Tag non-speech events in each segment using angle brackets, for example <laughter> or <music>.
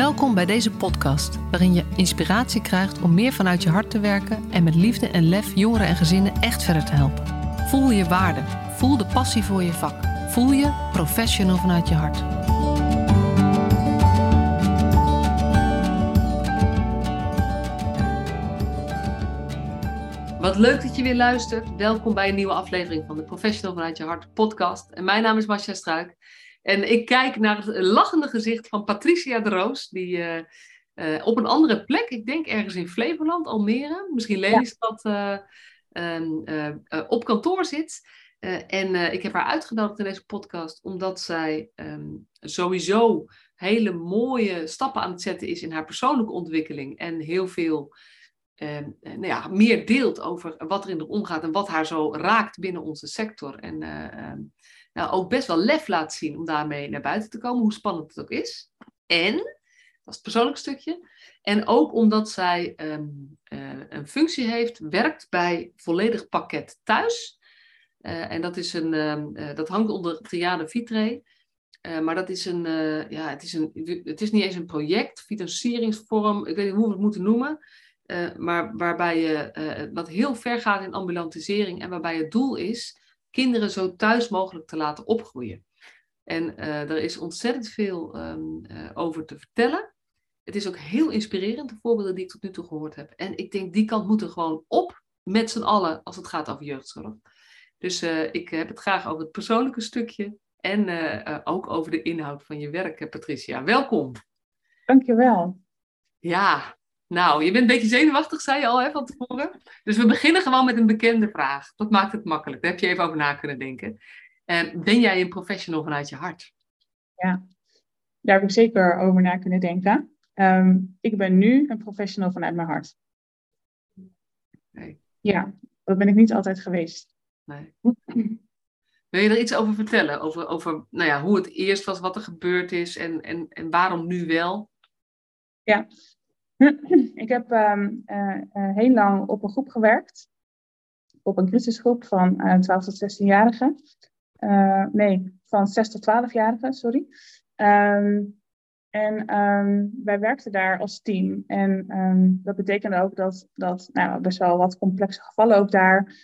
Welkom bij deze podcast, waarin je inspiratie krijgt om meer vanuit je hart te werken en met liefde en lef jongeren en gezinnen echt verder te helpen. Voel je waarde, voel de passie voor je vak, voel je professional vanuit je hart. Wat leuk dat je weer luistert. Welkom bij een nieuwe aflevering van de Professional vanuit je hart podcast. En mijn naam is Masja Struik. En ik kijk naar het lachende gezicht van Patricia de Roos, die uh, uh, op een andere plek, ik denk ergens in Flevoland, Almere, misschien Lelystad, ja. uh, op kantoor zit. en ik heb haar uitgenodigd in deze podcast omdat zij um, sowieso hele mooie stappen aan het zetten is in haar persoonlijke ontwikkeling en heel veel ehm, nou ja, meer deelt over wat er in haar omgaat en wat haar zo raakt binnen onze sector. En ehm, nou, ook best wel lef laat zien om daarmee naar buiten te komen, hoe spannend het ook is. En, dat is het persoonlijk stukje, en ook omdat zij um, uh, een functie heeft, werkt bij volledig pakket thuis. Uh, en dat, is een, um, uh, dat hangt onder Triade Vitre. maar dat is een, ja, het is een, het is niet eens een project, financieringsvorm, ik weet niet hoe we het moeten noemen. maar waarbij je, wat heel ver gaat in ambulantisering en waarbij het doel is kinderen zo thuis mogelijk te laten opgroeien. En uh, er is ontzettend veel um, uh, over te vertellen. Het is ook heel inspirerend, de voorbeelden die ik tot nu toe gehoord heb. En ik denk, die kant moeten gewoon op met z'n allen als het gaat over jeugdzorg. Dus uh, ik heb het graag over het persoonlijke stukje en ook over de inhoud van je werk, Patricia. Welkom. Dankjewel. Ja, nou, je bent een beetje zenuwachtig, zei je al hè, van tevoren. Dus we beginnen gewoon met een bekende vraag. Dat maakt het makkelijk. Daar heb je even over na kunnen denken. En ben jij een professional vanuit je hart? Ja, daar heb ik zeker over na kunnen denken. Um, ik ben nu een professional vanuit mijn hart. Nee. Ja, dat ben ik niet altijd geweest. Nee. Wil je er iets over vertellen? Over, over nou ja, hoe het eerst was, wat er gebeurd is en, en, en waarom nu wel? Ja, ik heb um, uh, uh, heel lang op een groep gewerkt. Op een crisisgroep van uh, 12 tot 16-jarigen. nee, van 6 tot 12-jarigen, sorry. Um, en um, wij werkten daar als team. En dat betekende ook dat, dat nou, best wel wat complexe gevallen ook daar.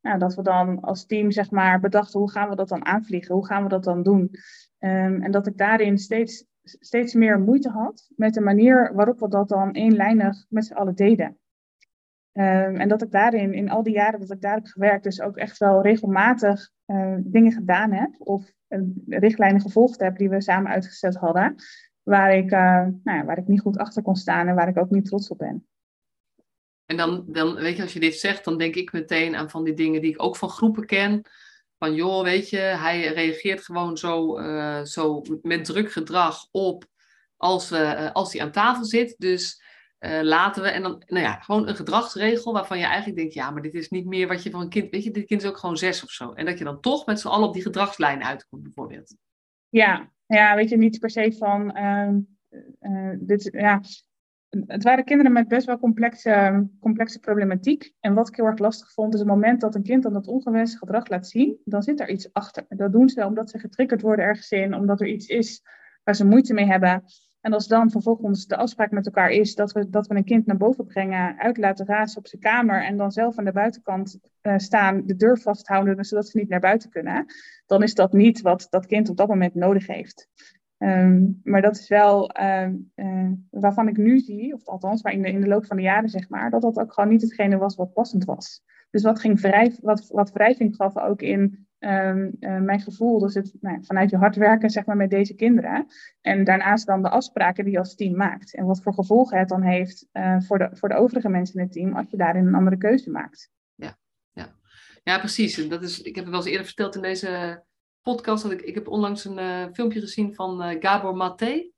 Nou, dat we dan als team zeg maar bedachten hoe gaan we dat dan aanvliegen? Hoe gaan we dat dan doen? en dat ik daarin steeds steeds meer moeite had met de manier waarop we dat dan eenlijnig met z'n allen deden. Um, en dat ik daarin, in al die jaren dat ik daar heb gewerkt, dus ook echt wel regelmatig uh, dingen gedaan heb of uh, richtlijnen gevolgd heb die we samen uitgezet hadden, waar ik, uh, nou ja, waar ik niet goed achter kon staan en waar ik ook niet trots op ben. En dan, dan, weet je, als je dit zegt, dan denk ik meteen aan van die dingen die ik ook van groepen ken. Van joh, weet je, hij reageert gewoon zo, uh, zo met druk gedrag op als, uh, als hij aan tafel zit. Dus uh, laten we, en dan, nou ja, gewoon een gedragsregel waarvan je eigenlijk denkt, ja, maar dit is niet meer wat je van een kind, weet je, dit kind is ook gewoon zes of zo. En dat je dan toch met z'n allen op die gedragslijn uitkomt, bijvoorbeeld. Ja, ja, weet je, niet per se van, dit, ja, het waren kinderen met best wel complexe, complexe problematiek. En wat ik heel erg lastig vond, is het moment dat een kind dan dat ongewenste gedrag laat zien, dan zit er iets achter. Dat doen ze omdat ze getriggerd worden ergens in, omdat er iets is waar ze moeite mee hebben. En als dan vervolgens de afspraak met elkaar is dat we, dat we een kind naar boven brengen, uit laten razen op zijn kamer en dan zelf aan de buitenkant uh, staan, de deur vasthouden, zodat ze niet naar buiten kunnen, dan is dat niet wat dat kind op dat moment nodig heeft. Um, maar dat is wel uh, uh, waarvan ik nu zie, of althans waar in de, in de loop van de jaren zeg maar, dat dat ook gewoon niet hetgene was wat passend was. Dus wat, ging wrijf, wat, wat wrijving gaf ook in um, uh, mijn gevoel, dus het nou, vanuit je hart werken zeg maar, met deze kinderen. En daarnaast dan de afspraken die je als team maakt. En wat voor gevolgen het dan heeft voor, de, voor de overige mensen in het team als je daarin een andere keuze maakt. Ja, ja. ja precies. Dat is, ik heb het wel eens eerder verteld in deze podcast. Dat ik, ik heb onlangs een uh, filmpje gezien van uh, Gabor Maté.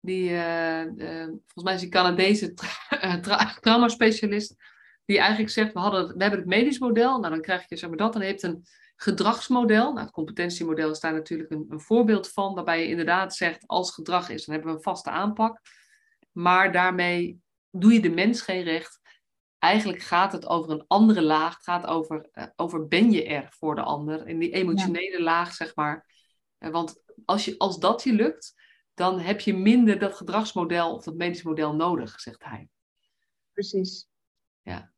Die, uh, volgens mij is een Canadese tra <laughs> tra trauma-specialist. Die eigenlijk zegt, we, hadden, we hebben het medisch model. Nou, dan krijg je zeg maar dat. En je hebt een gedragsmodel. Nou, het competentiemodel is daar natuurlijk een, een voorbeeld van. Waarbij je inderdaad zegt, als gedrag is, dan hebben we een vaste aanpak. Maar daarmee doe je de mens geen recht eigenlijk gaat het over een andere laag. Het gaat over, uh, over ben je er voor de ander. In die emotionele ja. laag, zeg maar. Uh, want als, je, als dat je lukt, dan heb je minder dat gedragsmodel of dat medisch model nodig, zegt hij. Precies. Ja,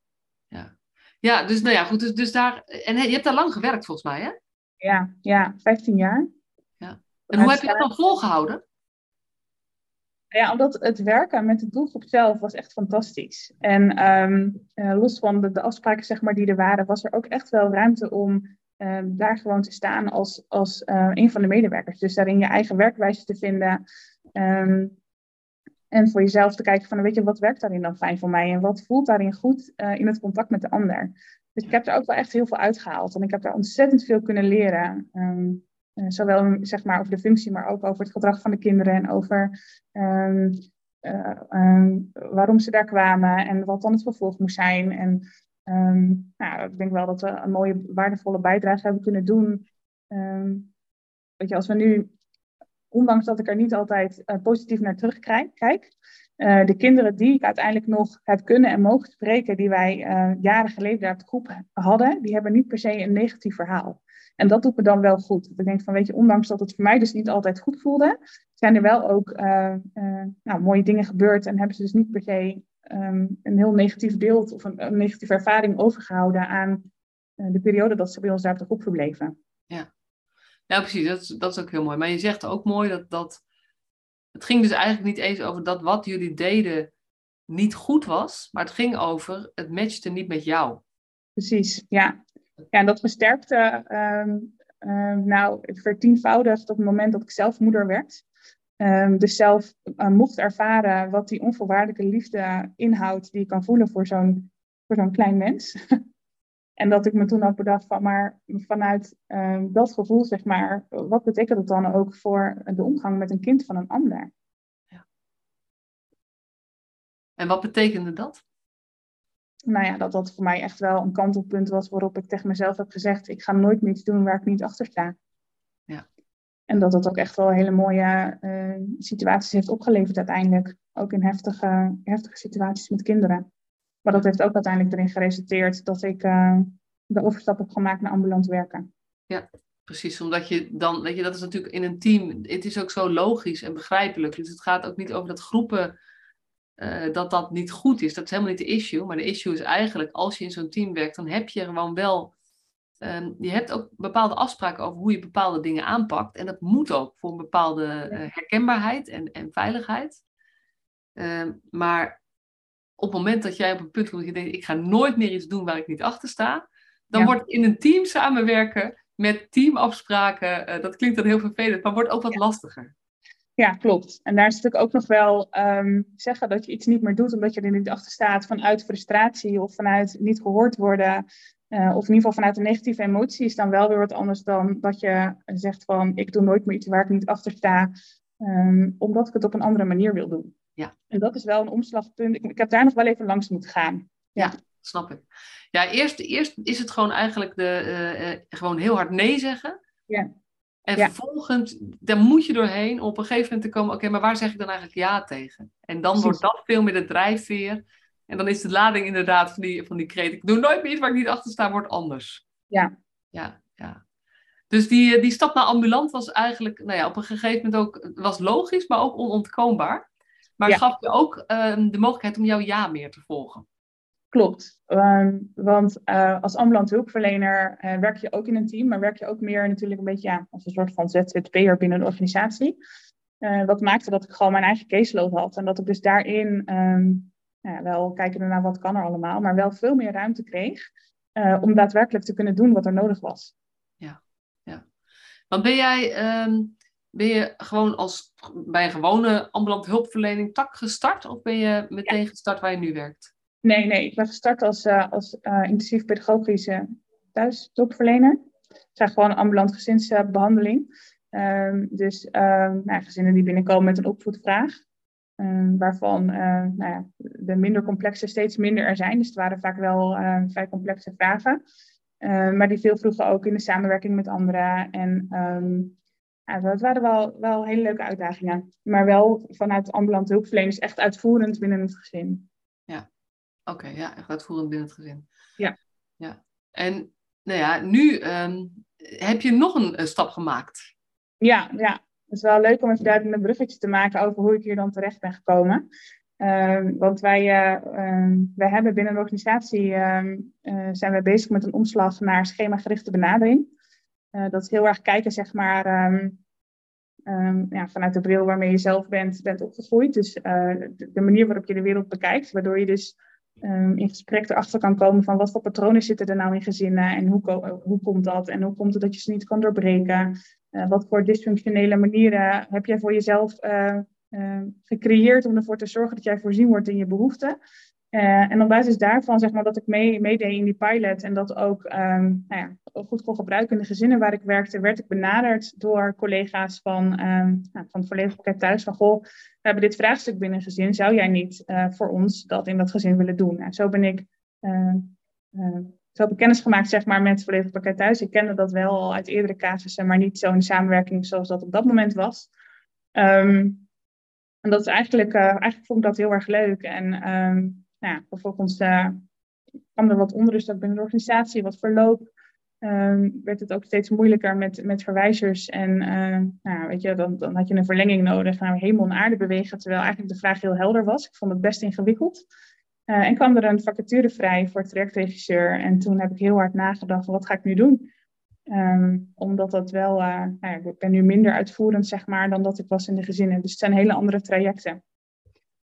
ja. Ja, dus nou ja, goed. Dus, dus daar, en je hebt daar lang gewerkt volgens mij, hè? Ja, ja, 15 jaar. Ja. En hoe heb je dat dan volgehouden? Ja, omdat het werken met de doelgroep zelf was echt fantastisch. En ehm, eh, los van de, afspraken zeg maar, die er waren, was er ook echt wel ruimte om ehm, daar gewoon te staan als, als uh, een van de medewerkers. Dus daarin je eigen werkwijze te vinden. Ehm, en voor jezelf te kijken van, weet je, wat werkt daarin dan fijn voor mij? En wat voelt daarin goed uh, in het contact met de ander? Dus ik heb er ook wel echt heel veel uitgehaald. En ik heb daar ontzettend veel kunnen leren. Zowel zeg maar over de functie, maar ook over het gedrag van de kinderen en over um, uh, um, waarom ze daar kwamen en wat dan het vervolg moest zijn. En um, nou, ik denk wel dat we een mooie, waardevolle bijdrage hebben kunnen doen. weet je, als we nu, ondanks dat ik er niet altijd uh, positief naar terugkijk, de kinderen die ik uiteindelijk nog heb kunnen en mogen spreken, die wij jaren geleden daar op de groep hadden, die hebben niet per se een negatief verhaal. En dat doet me dan wel goed. Ik denk van, weet je, ondanks dat het voor mij dus niet altijd goed voelde, zijn er wel ook uh, uh, nou, mooie dingen gebeurd en hebben ze dus niet per se um, een heel negatief beeld of een, een negatieve ervaring overgehouden aan uh, de periode dat ze bij ons daar op de groep verbleven. Ja, ja precies. Dat is, dat is ook heel mooi. Maar je zegt ook mooi dat, dat het ging dus eigenlijk niet eens over dat wat jullie deden niet goed was, maar het ging over het matchte niet met jou. Precies, ja. Ja, en dat versterkte um, um, nou vertienvoudigd op het moment dat ik zelf moeder werd. Um, dus zelf uh, mocht ervaren wat die onvoorwaardelijke liefde inhoudt die ik kan voelen voor zo'n voor zo'n klein mens. <laughs> en dat ik me toen ook bedacht van, maar vanuit dat gevoel, zeg maar, wat betekent dat dan ook voor de omgang met een kind van een ander? Ja. En wat betekende dat? Nou ja, dat dat voor mij echt wel een kantelpunt was waarop ik tegen mezelf heb gezegd, ik ga nooit meer iets doen waar ik niet achter sta. Ja. En dat dat ook echt wel hele mooie uh, situaties heeft opgeleverd uiteindelijk. Ook in heftige, heftige situaties met kinderen. Maar dat heeft ook uiteindelijk erin geresulteerd dat ik uh, de overstap heb gemaakt naar ambulant werken. Ja, precies. Omdat je dan, weet je, dat is natuurlijk in een team, het is ook zo logisch en begrijpelijk. Dus het gaat ook niet over dat groepen uh, dat dat niet goed is. Dat is helemaal niet de issue. Maar de issue is eigenlijk, als je in zo'n team werkt, dan heb je gewoon wel. Um, je hebt ook bepaalde afspraken over hoe je bepaalde dingen aanpakt. En dat moet ook voor een bepaalde uh, herkenbaarheid en, en veiligheid. Um, maar op het moment dat jij op een punt komt dat je denkt, ik ga nooit meer iets doen waar ik niet achter sta, dan ja. wordt in een team samenwerken met teamafspraken, uh, dat klinkt dan heel vervelend, maar wordt ook wat ja. lastiger. Ja, klopt. En daar is natuurlijk ook nog wel um, zeggen dat je iets niet meer doet omdat je er niet achter staat vanuit frustratie of vanuit niet gehoord worden. Uh, of in ieder geval vanuit een negatieve emotie is dan wel weer wat anders dan dat je zegt van ik doe nooit meer iets waar ik niet achter sta, um, omdat ik het op een andere manier wil doen. Ja. En dat is wel een omslagpunt. Ik, ik heb daar nog wel even langs moeten gaan. Ja, ja snap ik. Ja, eerst, eerst is het gewoon eigenlijk de, uh, uh, gewoon heel hard nee zeggen. Ja. En ja. vervolgens, daar moet je doorheen om op een gegeven moment te komen, oké, maar waar zeg ik dan eigenlijk ja tegen? En dan wordt dat veel meer de drijfveer. En dan is de lading inderdaad van die, van die kreet, ik doe nooit meer iets waar ik niet achter sta, wordt anders. Ja. Ja, ja. Dus die, die stap naar ambulant was eigenlijk, nou ja, op een gegeven moment ook, was logisch, maar ook onontkoombaar. Maar ja. gaf je ook um, de mogelijkheid om jouw ja meer te volgen. Klopt, um, want uh, als ambulant hulpverlener uh, werk je ook in een team, maar werk je ook meer natuurlijk een beetje ja, als een soort van ZZP'er binnen een organisatie. Uh, wat maakte dat ik gewoon mijn eigen caseload had en dat ik dus daarin um, ja, wel kijken naar wat kan er allemaal, maar wel veel meer ruimte kreeg om daadwerkelijk te kunnen doen wat er nodig was. Ja, ja. Want ben jij, um, ben je gewoon als bij een gewone ambulant hulpverlening tak gestart of ben je meteen ja. gestart waar je nu werkt? Nee, nee, ik ben gestart als, uh, als uh, intensief pedagogische thuishulpverlener. Het is gewoon ambulant gezinsbehandeling. Um, dus um, nou, gezinnen die binnenkomen met een opvoedvraag. Um, waarvan uh, nou ja, de minder complexe steeds minder er zijn. Dus het waren vaak wel vrij complexe vragen. maar die veel vroeger ook in de samenwerking met anderen. En ja, dat waren wel, wel hele leuke uitdagingen. Maar wel vanuit ambulante hulpverleners echt uitvoerend binnen het gezin. Oké, okay, ja, echt uitvoerend binnen het gezin. Ja. ja. En nou ja, nu um, heb je nog een, een, stap gemaakt. Ja, ja. Het is wel leuk om even duidelijk een bruggetje te maken over hoe ik hier dan terecht ben gekomen. Ehm, want wij, uh, wij hebben binnen de organisatie uh, zijn we bezig met een omslag naar schemagerichte benadering. dat is heel erg kijken, zeg maar, ja, vanuit de bril waarmee je zelf bent, bent opgegroeid. Dus de, de, manier waarop je de wereld bekijkt, waardoor je dus in gesprek erachter kan komen van wat voor patronen zitten er nou in gezinnen en hoe, hoe komt dat en hoe komt het dat je ze niet kan doorbreken. wat voor dysfunctionele manieren heb jij voor jezelf uh, gecreëerd om ervoor te zorgen dat jij voorzien wordt in je behoeften. Uh, en op basis daarvan, zeg maar, dat ik mee, meedeed in die pilot en dat ook um, nou ja, goed kon gebruiken in de gezinnen waar ik werkte, werd ik benaderd door collega's van, um, nou, van het volledige pakket thuis. Van, goh, we hebben dit vraagstuk binnen een gezin, zou jij niet uh, voor ons dat in dat gezin willen doen? En zo ben ik, uh, zo heb ik kennis gemaakt, zeg maar, met het volledige pakket thuis. Ik kende dat wel al uit eerdere casussen, maar niet zo in samenwerking zoals dat op dat moment was. En dat is eigenlijk, uh, eigenlijk vond ik dat heel erg leuk. En nou vervolgens uh, kwam er wat onrust ook binnen de organisatie, wat verloop. Um, werd het ook steeds moeilijker met, met verwijzers. En uh, nou, weet je, dan, dan had je een verlenging nodig naar hemel en aarde bewegen. Terwijl eigenlijk de vraag heel helder was. Ik vond het best ingewikkeld. en kwam er een vacature vrij voor trajectregisseur. En toen heb ik heel hard nagedacht, wat ga ik nu doen? Um, omdat dat wel, nou ja, ik ben nu minder uitvoerend zeg maar dan dat ik was in de gezinnen. Dus het zijn hele andere trajecten.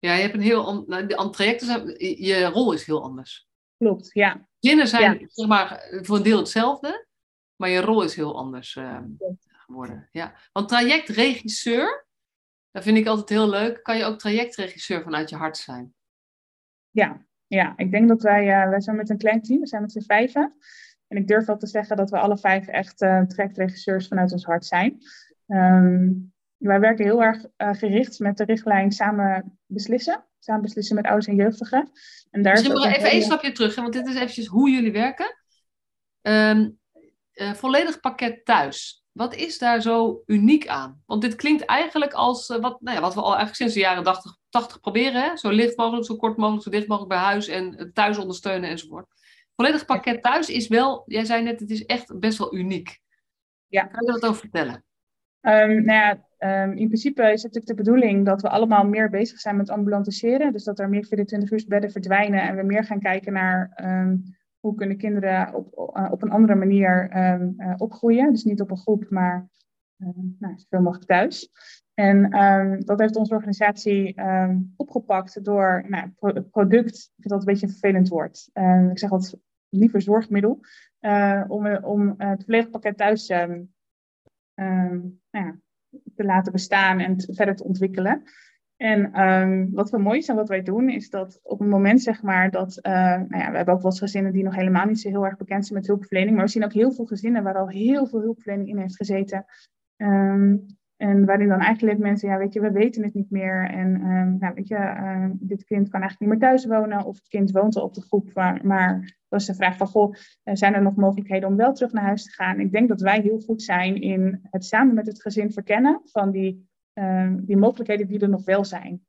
Ja, je hebt een heel, nou, de trajecten, zijn, je rol is heel anders. Klopt, ja. Gezinnen zijn zeg maar voor een deel hetzelfde, maar je rol is heel anders uh, geworden. Ja. Want trajectregisseur, dat vind ik altijd heel leuk. Kan je ook trajectregisseur vanuit je hart zijn? Ja, ja. ik denk dat wij, uh, wij zijn met een klein team, we zijn met z'n vijven. En ik durf wel te zeggen dat we alle vijf echt uh, trajectregisseurs vanuit ons hart zijn. Um, wij werken heel erg uh, gericht met de richtlijn samen beslissen. Samen beslissen met ouders en jeugdigen. En daar Misschien nog even één stapje terug, hè, want dit is eventjes hoe jullie werken. Um, uh, volledig pakket thuis. Wat is daar zo uniek aan? Want dit klinkt eigenlijk als wat, nou ja, wat we al eigenlijk sinds de jaren 80, 80 proberen. Hè? Zo licht mogelijk, zo kort mogelijk, zo dicht mogelijk bij huis en thuis ondersteunen enzovoort volledig pakket thuis is wel, jij zei net, het is echt best wel uniek. Ja. Kan je dat over vertellen? Um, nou ja, um, in principe is het natuurlijk de bedoeling dat we allemaal meer bezig zijn met ambulantiseren. Dus dat er meer 24 uur bedden verdwijnen en we meer gaan kijken naar um, hoe kunnen kinderen op, uh, op een andere manier uh, opgroeien. Dus niet op een groep, maar nou, zoveel mogelijk thuis. En dat heeft onze organisatie opgepakt door nou, product, ik vind dat een beetje een vervelend woord. ik zeg altijd liever zorgmiddel, uh, om, om het volledige pakket thuis nou ja, te laten bestaan en verder te ontwikkelen. En um, wat wel mooi is en wat wij doen, is dat op het moment zeg maar dat, uh, nou ja, we hebben ook wel eens gezinnen die nog helemaal niet zo heel erg bekend zijn met hulpverlening, maar we zien ook heel veel gezinnen waar al heel veel hulpverlening in heeft gezeten. Um, en waarin dan eigenlijk mensen, ja, weet je, we weten het niet meer. En um, nou, weet je, uh, dit kind kan eigenlijk niet meer thuis wonen. Of het kind woont al op de groep. Maar, maar dat is de vraag van, goh, eh, zijn er nog mogelijkheden om wel terug naar huis te gaan? Ik denk dat wij heel goed zijn in het samen met het gezin verkennen van die, uh, die mogelijkheden die er nog wel zijn.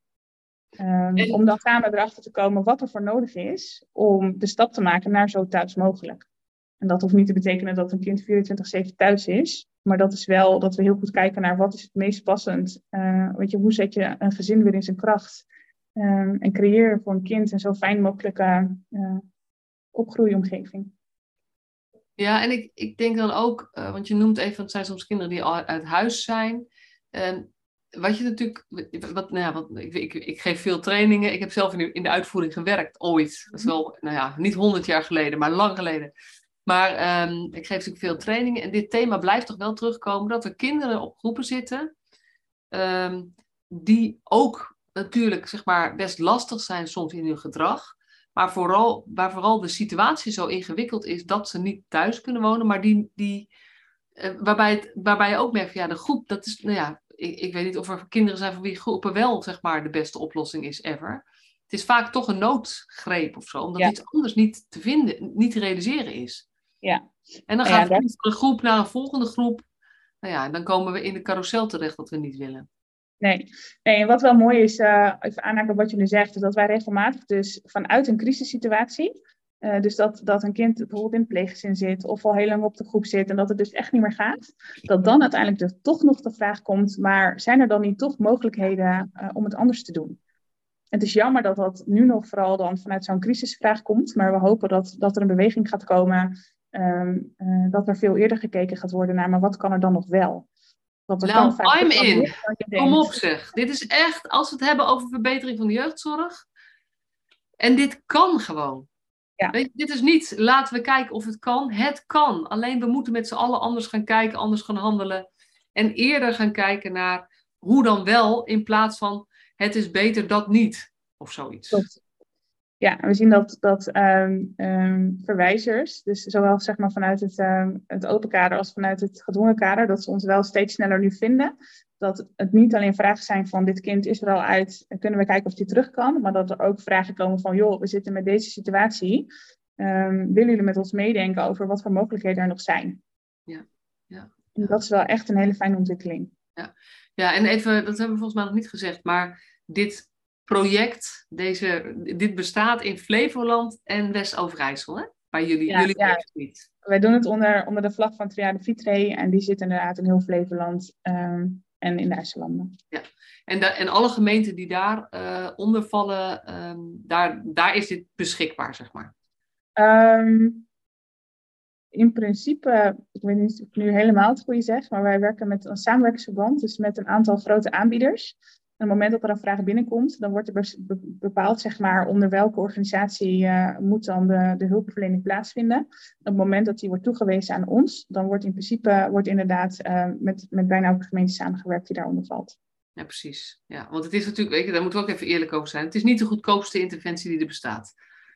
Um, Om dan samen erachter te komen wat er voor nodig is om de stap te maken naar zo thuis mogelijk. En dat hoeft niet te betekenen dat een kind 24-7 thuis is. Maar dat is wel dat we heel goed kijken naar wat is het meest passend. Uh, weet je, hoe zet je een gezin weer in zijn kracht? Um, en creëer voor een kind een zo fijn mogelijke uh. Ja, en ik, ik denk dan ook, uh, want je noemt even, het zijn soms kinderen die al uit huis zijn. Um, wat je natuurlijk, wat, nou ja, wat, ik, ik, ik, geef veel trainingen. Ik heb zelf in de, in de uitvoering gewerkt, ooit. Dat is wel, nou ja, niet honderd jaar geleden, maar lang geleden. Maar um, ik geef natuurlijk veel trainingen en dit thema blijft toch wel terugkomen dat er kinderen op groepen zitten um, die ook natuurlijk zeg maar best lastig zijn soms in hun gedrag. Maar vooral, waar vooral de situatie zo ingewikkeld is dat ze niet thuis kunnen wonen, maar die, die, uh, waarbij, het, waarbij je ook merkt, ja, de groep, dat is, nou ja, ik, ik weet niet of er kinderen zijn voor wie groepen wel zeg maar de beste oplossing is ever. Het is vaak toch een noodgreep of zo, omdat iets anders niet te vinden, niet te realiseren is. Ja. En dan gaat ja, van een groep naar een volgende groep. Nou ja, dan komen we in de carousel terecht dat we niet willen. Nee, nee en wat wel mooi is, uh, even aanhaken op wat je nu zegt, is dat wij regelmatig dus vanuit een crisissituatie Uh, dus dat, dat een kind bijvoorbeeld in het pleeggezin zit of al heel lang op de groep zit en dat het dus echt niet meer gaat. Dat dan uiteindelijk er toch nog de vraag komt, maar zijn er dan niet toch mogelijkheden uh, om het anders te doen? Het is jammer dat dat nu nog vooral dan vanuit zo'n crisisvraag komt, maar we hopen dat, dat er een beweging gaat komen, um, uh, dat er veel eerder gekeken gaat worden naar, maar wat kan er dan nog wel? Dat nou, I'm in. Kom op zeg. Dit is echt, als we het hebben over verbetering van de jeugdzorg, en dit kan gewoon. Ja. Weet je, dit is niet, laten we kijken of het kan. Het kan. Alleen we moeten met z'n allen anders gaan kijken, anders gaan handelen. En eerder gaan kijken naar hoe dan wel, in plaats van het is beter dat niet. Of zoiets. Ja, we zien dat, dat um, um, verwijzers, dus zowel zeg maar vanuit het, um, het open kader als vanuit het gedwongen kader, dat ze ons wel steeds sneller nu vinden. Dat het niet alleen vragen zijn van dit kind is er al uit, kunnen we kijken of die terug kan, maar dat er ook vragen komen van joh, we zitten met deze situatie. willen jullie met ons meedenken over wat voor mogelijkheden er nog zijn? Ja, ja. En dat is wel echt een hele fijne ontwikkeling. Ja. ja, en even, dat hebben we volgens mij nog niet gezegd, maar dit project, deze, dit bestaat in Flevoland en West-Overijssel, hè? Bij jullie, ja, jullie ja. niet. Wij doen het onder, onder de vlag van Triade Vitre en die zit inderdaad in heel Flevoland um, en in de IJsselanden. Ja, en, de, en alle gemeenten die daar uh, onder vallen, um, daar, daar is dit beschikbaar, zeg maar. Um, in principe, ik weet niet of ik nu helemaal het goede zeg, maar wij werken met een samenwerkingsverband, dus met een aantal grote aanbieders op het moment dat er een vraag binnenkomt, dan wordt er bepaald zeg maar, onder welke organisatie uh, moet dan de, de hulpverlening plaatsvinden. Op het moment dat die wordt toegewezen aan ons, dan wordt in principe wordt inderdaad uh, met, met bijna elke gemeente samengewerkt die daaronder valt. Ja, precies. Ja, want het is natuurlijk, weet je, daar moeten we ook even eerlijk over zijn. Het is niet de goedkoopste interventie die er bestaat.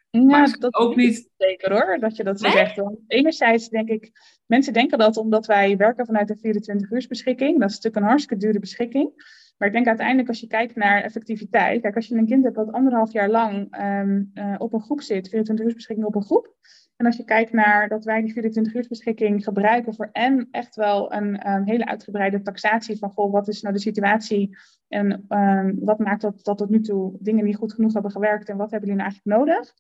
Ja, maar dat ook niet zeker hoor, dat je dat zo zegt. Want enerzijds denk ik, mensen denken dat omdat wij werken vanuit de 24 uur beschikking, dat is natuurlijk een hartstikke dure beschikking. Maar ik denk uiteindelijk als je kijkt naar effectiviteit. Kijk, als je een kind hebt dat anderhalf jaar lang ehm, eh, op een groep zit, 24 uur beschikking op een groep. En als je kijkt naar dat wij die 24 uur beschikking gebruiken voor en echt wel een um, hele uitgebreide taxatie van goh, wat is nou de situatie en um, wat maakt dat, dat tot nu toe dingen niet goed genoeg hebben gewerkt en wat hebben jullie nou eigenlijk nodig?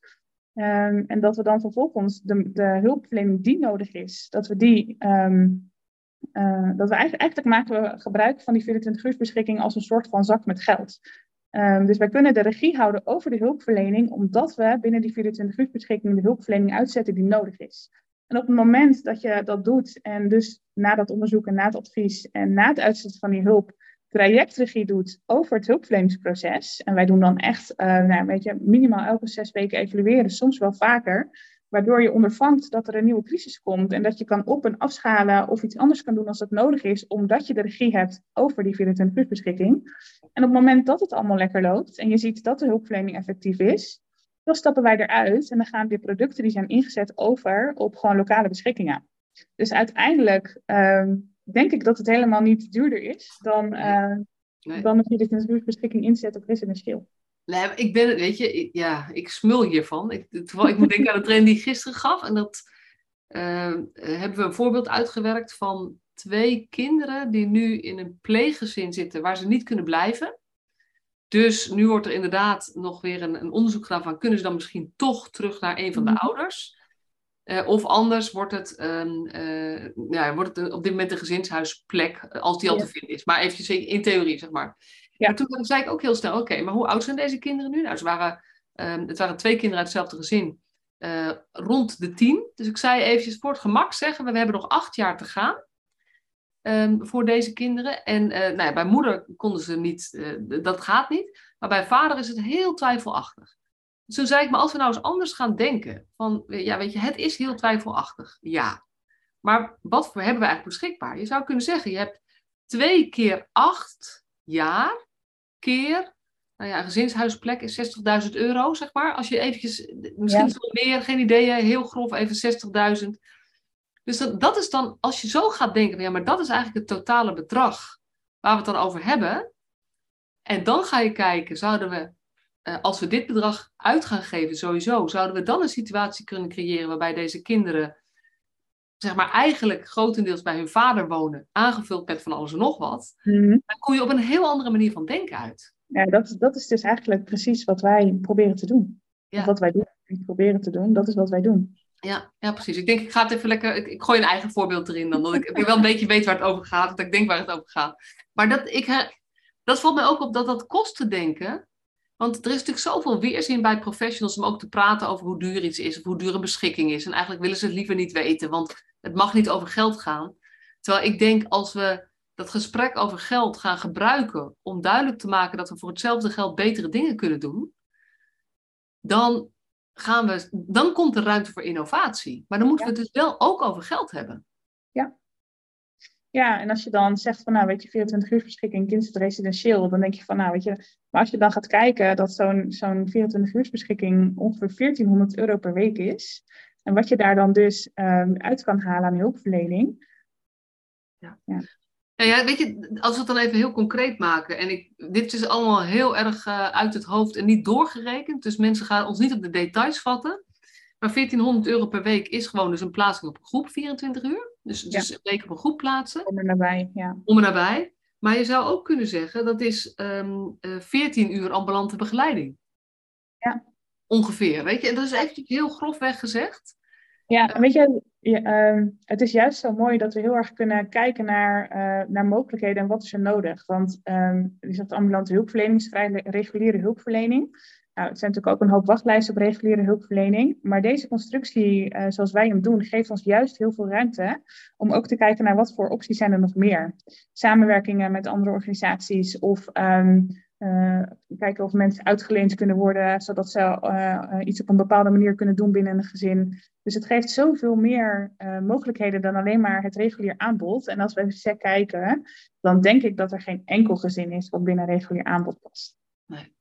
en dat we dan vervolgens de, de hulpverlening die nodig is, dat we die uh, dat we eigenlijk, eigenlijk, maken we gebruik van die 24 uur beschikking als een soort van zak met geld. Um, dus wij kunnen de regie houden over de hulpverlening, omdat we binnen die 24 uur beschikking de hulpverlening uitzetten die nodig is. En op het moment dat je dat doet, en dus na dat onderzoek en na het advies en na het uitzetten van die hulp, trajectregie doet over het hulpverleningsproces. En wij doen dan echt, uh, nou, weet je, minimaal elke zes weken evalueren, soms wel vaker waardoor je ondervangt dat er een nieuwe crisis komt en dat je kan op- en afschalen of iets anders kan doen als dat nodig is, omdat je de regie hebt over die 24 uur beschikking. En op het moment dat het allemaal lekker loopt en je ziet dat de hulpverlening effectief is, dan stappen wij eruit en dan gaan die producten die zijn ingezet over op gewoon lokale beschikkingen. Dus uiteindelijk uh, denk ik dat het helemaal niet duurder is dan, uh, nee. dan een 24 uur beschikking inzet op residentieel. Nee, ik ben, weet je, ja, ik smul hiervan. Ik, terwijl ik moet denken aan de train die ik gisteren gaf. En dat uh, hebben we een voorbeeld uitgewerkt van twee kinderen die nu in een pleeggezin zitten waar ze niet kunnen blijven. Dus nu wordt er inderdaad nog weer een, een onderzoek gedaan van kunnen ze dan misschien toch terug naar een van de mhm. ouders? Uh, of anders wordt het, um, uh, ja, wordt het op dit moment een gezinshuisplek als die al te vinden is. Maar eventjes in theorie, zeg maar. Ja. Toen zei ik ook heel snel, oké, maar hoe oud zijn deze kinderen nu? Nou, ze waren, um, het waren twee kinderen uit hetzelfde gezin, uh, rond de tien. Dus ik zei eventjes voor het gemak zeggen, we, we hebben nog acht jaar te gaan um, voor deze kinderen. En uh, nou ja, bij moeder konden ze niet, uh, dat gaat niet. Maar bij vader is het heel twijfelachtig. Dus toen zei ik, maar als we nou eens anders gaan denken, van, ja, weet je, het is heel twijfelachtig, ja. Maar wat voor hebben we eigenlijk beschikbaar? Je zou kunnen zeggen, je hebt twee keer acht jaar keer, nou ja, een gezinshuisplek is 60.000 euro, zeg maar. Als je eventjes, misschien ja. meer, geen idee, heel grof even 60.000. Dus dat, dat is dan, als je zo gaat denken, ja, maar dat is eigenlijk het totale bedrag waar we het dan over hebben. En dan ga je kijken, zouden we, uh, als we dit bedrag uit gaan geven, sowieso, zouden we dan een situatie kunnen creëren waarbij deze kinderen zeg maar, eigenlijk grotendeels bij hun vader wonen, aangevuld met van alles en nog wat, mm dan kom je op een heel andere manier van denken uit. Ja, dat, dat is dus eigenlijk precies wat wij proberen te doen. Ja. Wat wij doen. proberen te doen. Dat is wat wij doen. Ja, ja, precies. Ik denk, ik ga het even lekker. Ik, ik gooi een eigen voorbeeld erin, dan dat ik, ik wel een beetje weet waar het over gaat, dat ik denk waar het over gaat. Maar dat, ik, dat valt mij ook op dat dat kost te denken. Want er is natuurlijk zoveel weerzin bij professionals om ook te praten over hoe duur iets is of hoe duur een beschikking is. En eigenlijk willen ze het liever niet weten, want het mag niet over geld gaan. Terwijl ik denk als we dat gesprek over geld gaan gebruiken om duidelijk te maken dat we voor hetzelfde geld betere dingen kunnen doen, dan, gaan we, dan komt er ruimte voor innovatie. Maar dan moeten we het dus wel ook over geld hebben. Ja. Ja, en als je dan zegt van, nou weet je, 24 uur beschikking, kind is residentieel, dan denk je van, nou weet je, maar als je dan gaat kijken dat zo'n zo'n 24 uur beschikking ongeveer 1400 euro per week is, en wat je daar dan dus um, uit kan halen aan hulpverlening. Ja. ja. Ja, weet je, als we het dan even heel concreet maken. En ik, dit is allemaal heel erg uh, uit het hoofd en niet doorgerekend. Dus mensen gaan ons niet op de details vatten. Maar 1400 euro per week is gewoon dus een plaatsing op een groep, 24 uur. Dus, dus een week op een groep plaatsen. Om er nabij, ja. Om er nabij. Maar je zou ook kunnen zeggen, dat is um, uh, 14 uur ambulante begeleiding. Ja. Ongeveer, weet je. En dat is eventjes heel grofweg gezegd. Ja, en weet je, uh, het is juist zo mooi dat we heel erg kunnen kijken naar, uh, naar mogelijkheden en wat is er nodig. Want um, je zegt ambulante hulpverlening is vrij reguliere hulpverlening. Nou, het zijn natuurlijk ook een hoop wachtlijsten op reguliere hulpverlening. Maar deze constructie, uh, zoals wij hem doen, geeft ons juist heel veel ruimte om ook te kijken naar wat voor opties zijn er nog meer. Samenwerkingen met andere organisaties of um, uh, kijken of mensen uitgeleend kunnen worden, zodat ze uh, iets op een bepaalde manier kunnen doen binnen een gezin. Dus het geeft zoveel meer mogelijkheden dan alleen maar het regulier aanbod. En als we even kijken, dan denk ik dat er geen enkel gezin is wat binnen regulier aanbod past. Nee.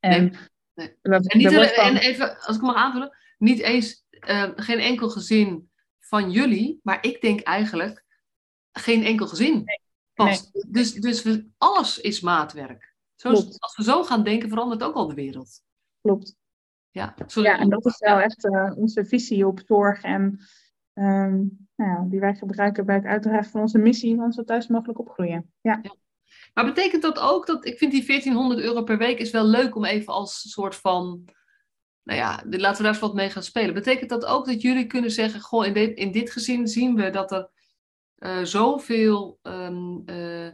En, nee. en, niet, en even, als ik mag aanvullen, niet eens geen enkel gezin van jullie, maar ik denk eigenlijk geen enkel gezin nee. past. Dus, dus we, alles is maatwerk. Zo, als we zo gaan denken, verandert ook al de wereld. Klopt. Ja, sorry. ja en dat is wel echt uh, onze visie op zorg en um, nou ja, die wij gebruiken bij het uitdragen van onze missie, van zo thuis mogelijk opgroeien. Ja. ja. Maar betekent dat ook dat, ik vind die 1400 euro per week is wel leuk om even als soort van, nou ja, laten we daar eens wat mee gaan spelen. Betekent dat ook dat jullie kunnen zeggen, goh, in dit, in dit gezin zien we dat er uh, zoveel um, uh,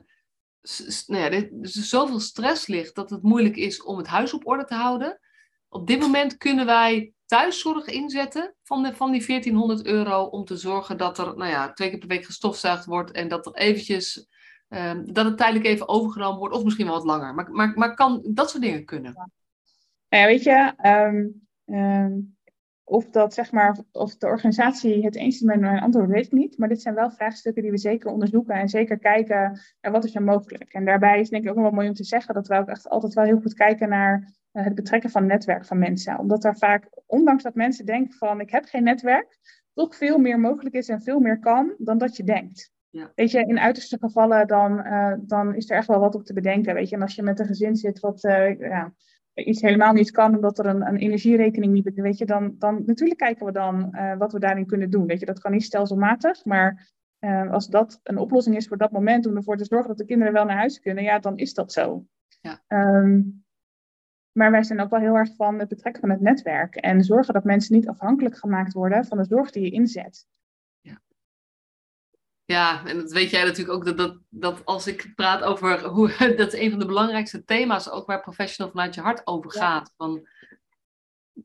nou ja, er is zoveel stress ligt dat het moeilijk is om het huis op orde te houden. Op dit moment kunnen wij thuiszorg inzetten van, de, van die 1400 euro om te zorgen dat er nou ja, twee keer per week gestofzuigd wordt en dat er eventjes, um, dat het tijdelijk even overgenomen wordt of misschien wel wat langer. Maar, maar, maar kan dat soort dingen kunnen? Ja, nou ja weet je, um, um, of, dat, zeg maar, of de organisatie het eens is met mijn antwoord, weet ik niet. Maar dit zijn wel vraagstukken die we zeker onderzoeken en zeker kijken naar wat is er mogelijk. En daarbij is denk ik ook wel mooi om te zeggen dat we ook echt altijd wel heel goed kijken naar uh, het betrekken van netwerk van mensen. Omdat er vaak, ondanks dat mensen denken van ik heb geen netwerk, toch veel meer mogelijk is en veel meer kan dan dat je denkt. Ja. Weet je, in uiterste gevallen dan, uh, dan is er echt wel wat op te bedenken. Weet je, en als je met een gezin zit wat uh, ja, iets helemaal niet kan omdat er een, een energierekening niet weet je, dan, dan natuurlijk kijken we dan uh, wat we daarin kunnen doen. Weet je, dat kan niet stelselmatig, maar als dat een oplossing is voor dat moment om ervoor te zorgen dat de kinderen wel naar huis kunnen, ja, dan is dat zo. Ja. Um, maar wij zijn ook wel heel erg van het betrekken van het netwerk en zorgen dat mensen niet afhankelijk gemaakt worden van de zorg die je inzet. Ja, en dat weet jij natuurlijk ook, dat, dat, dat als ik praat over hoe, <laughs> dat is een van de belangrijkste thema's, ook waar professional vanuit je hart over gaat. Van,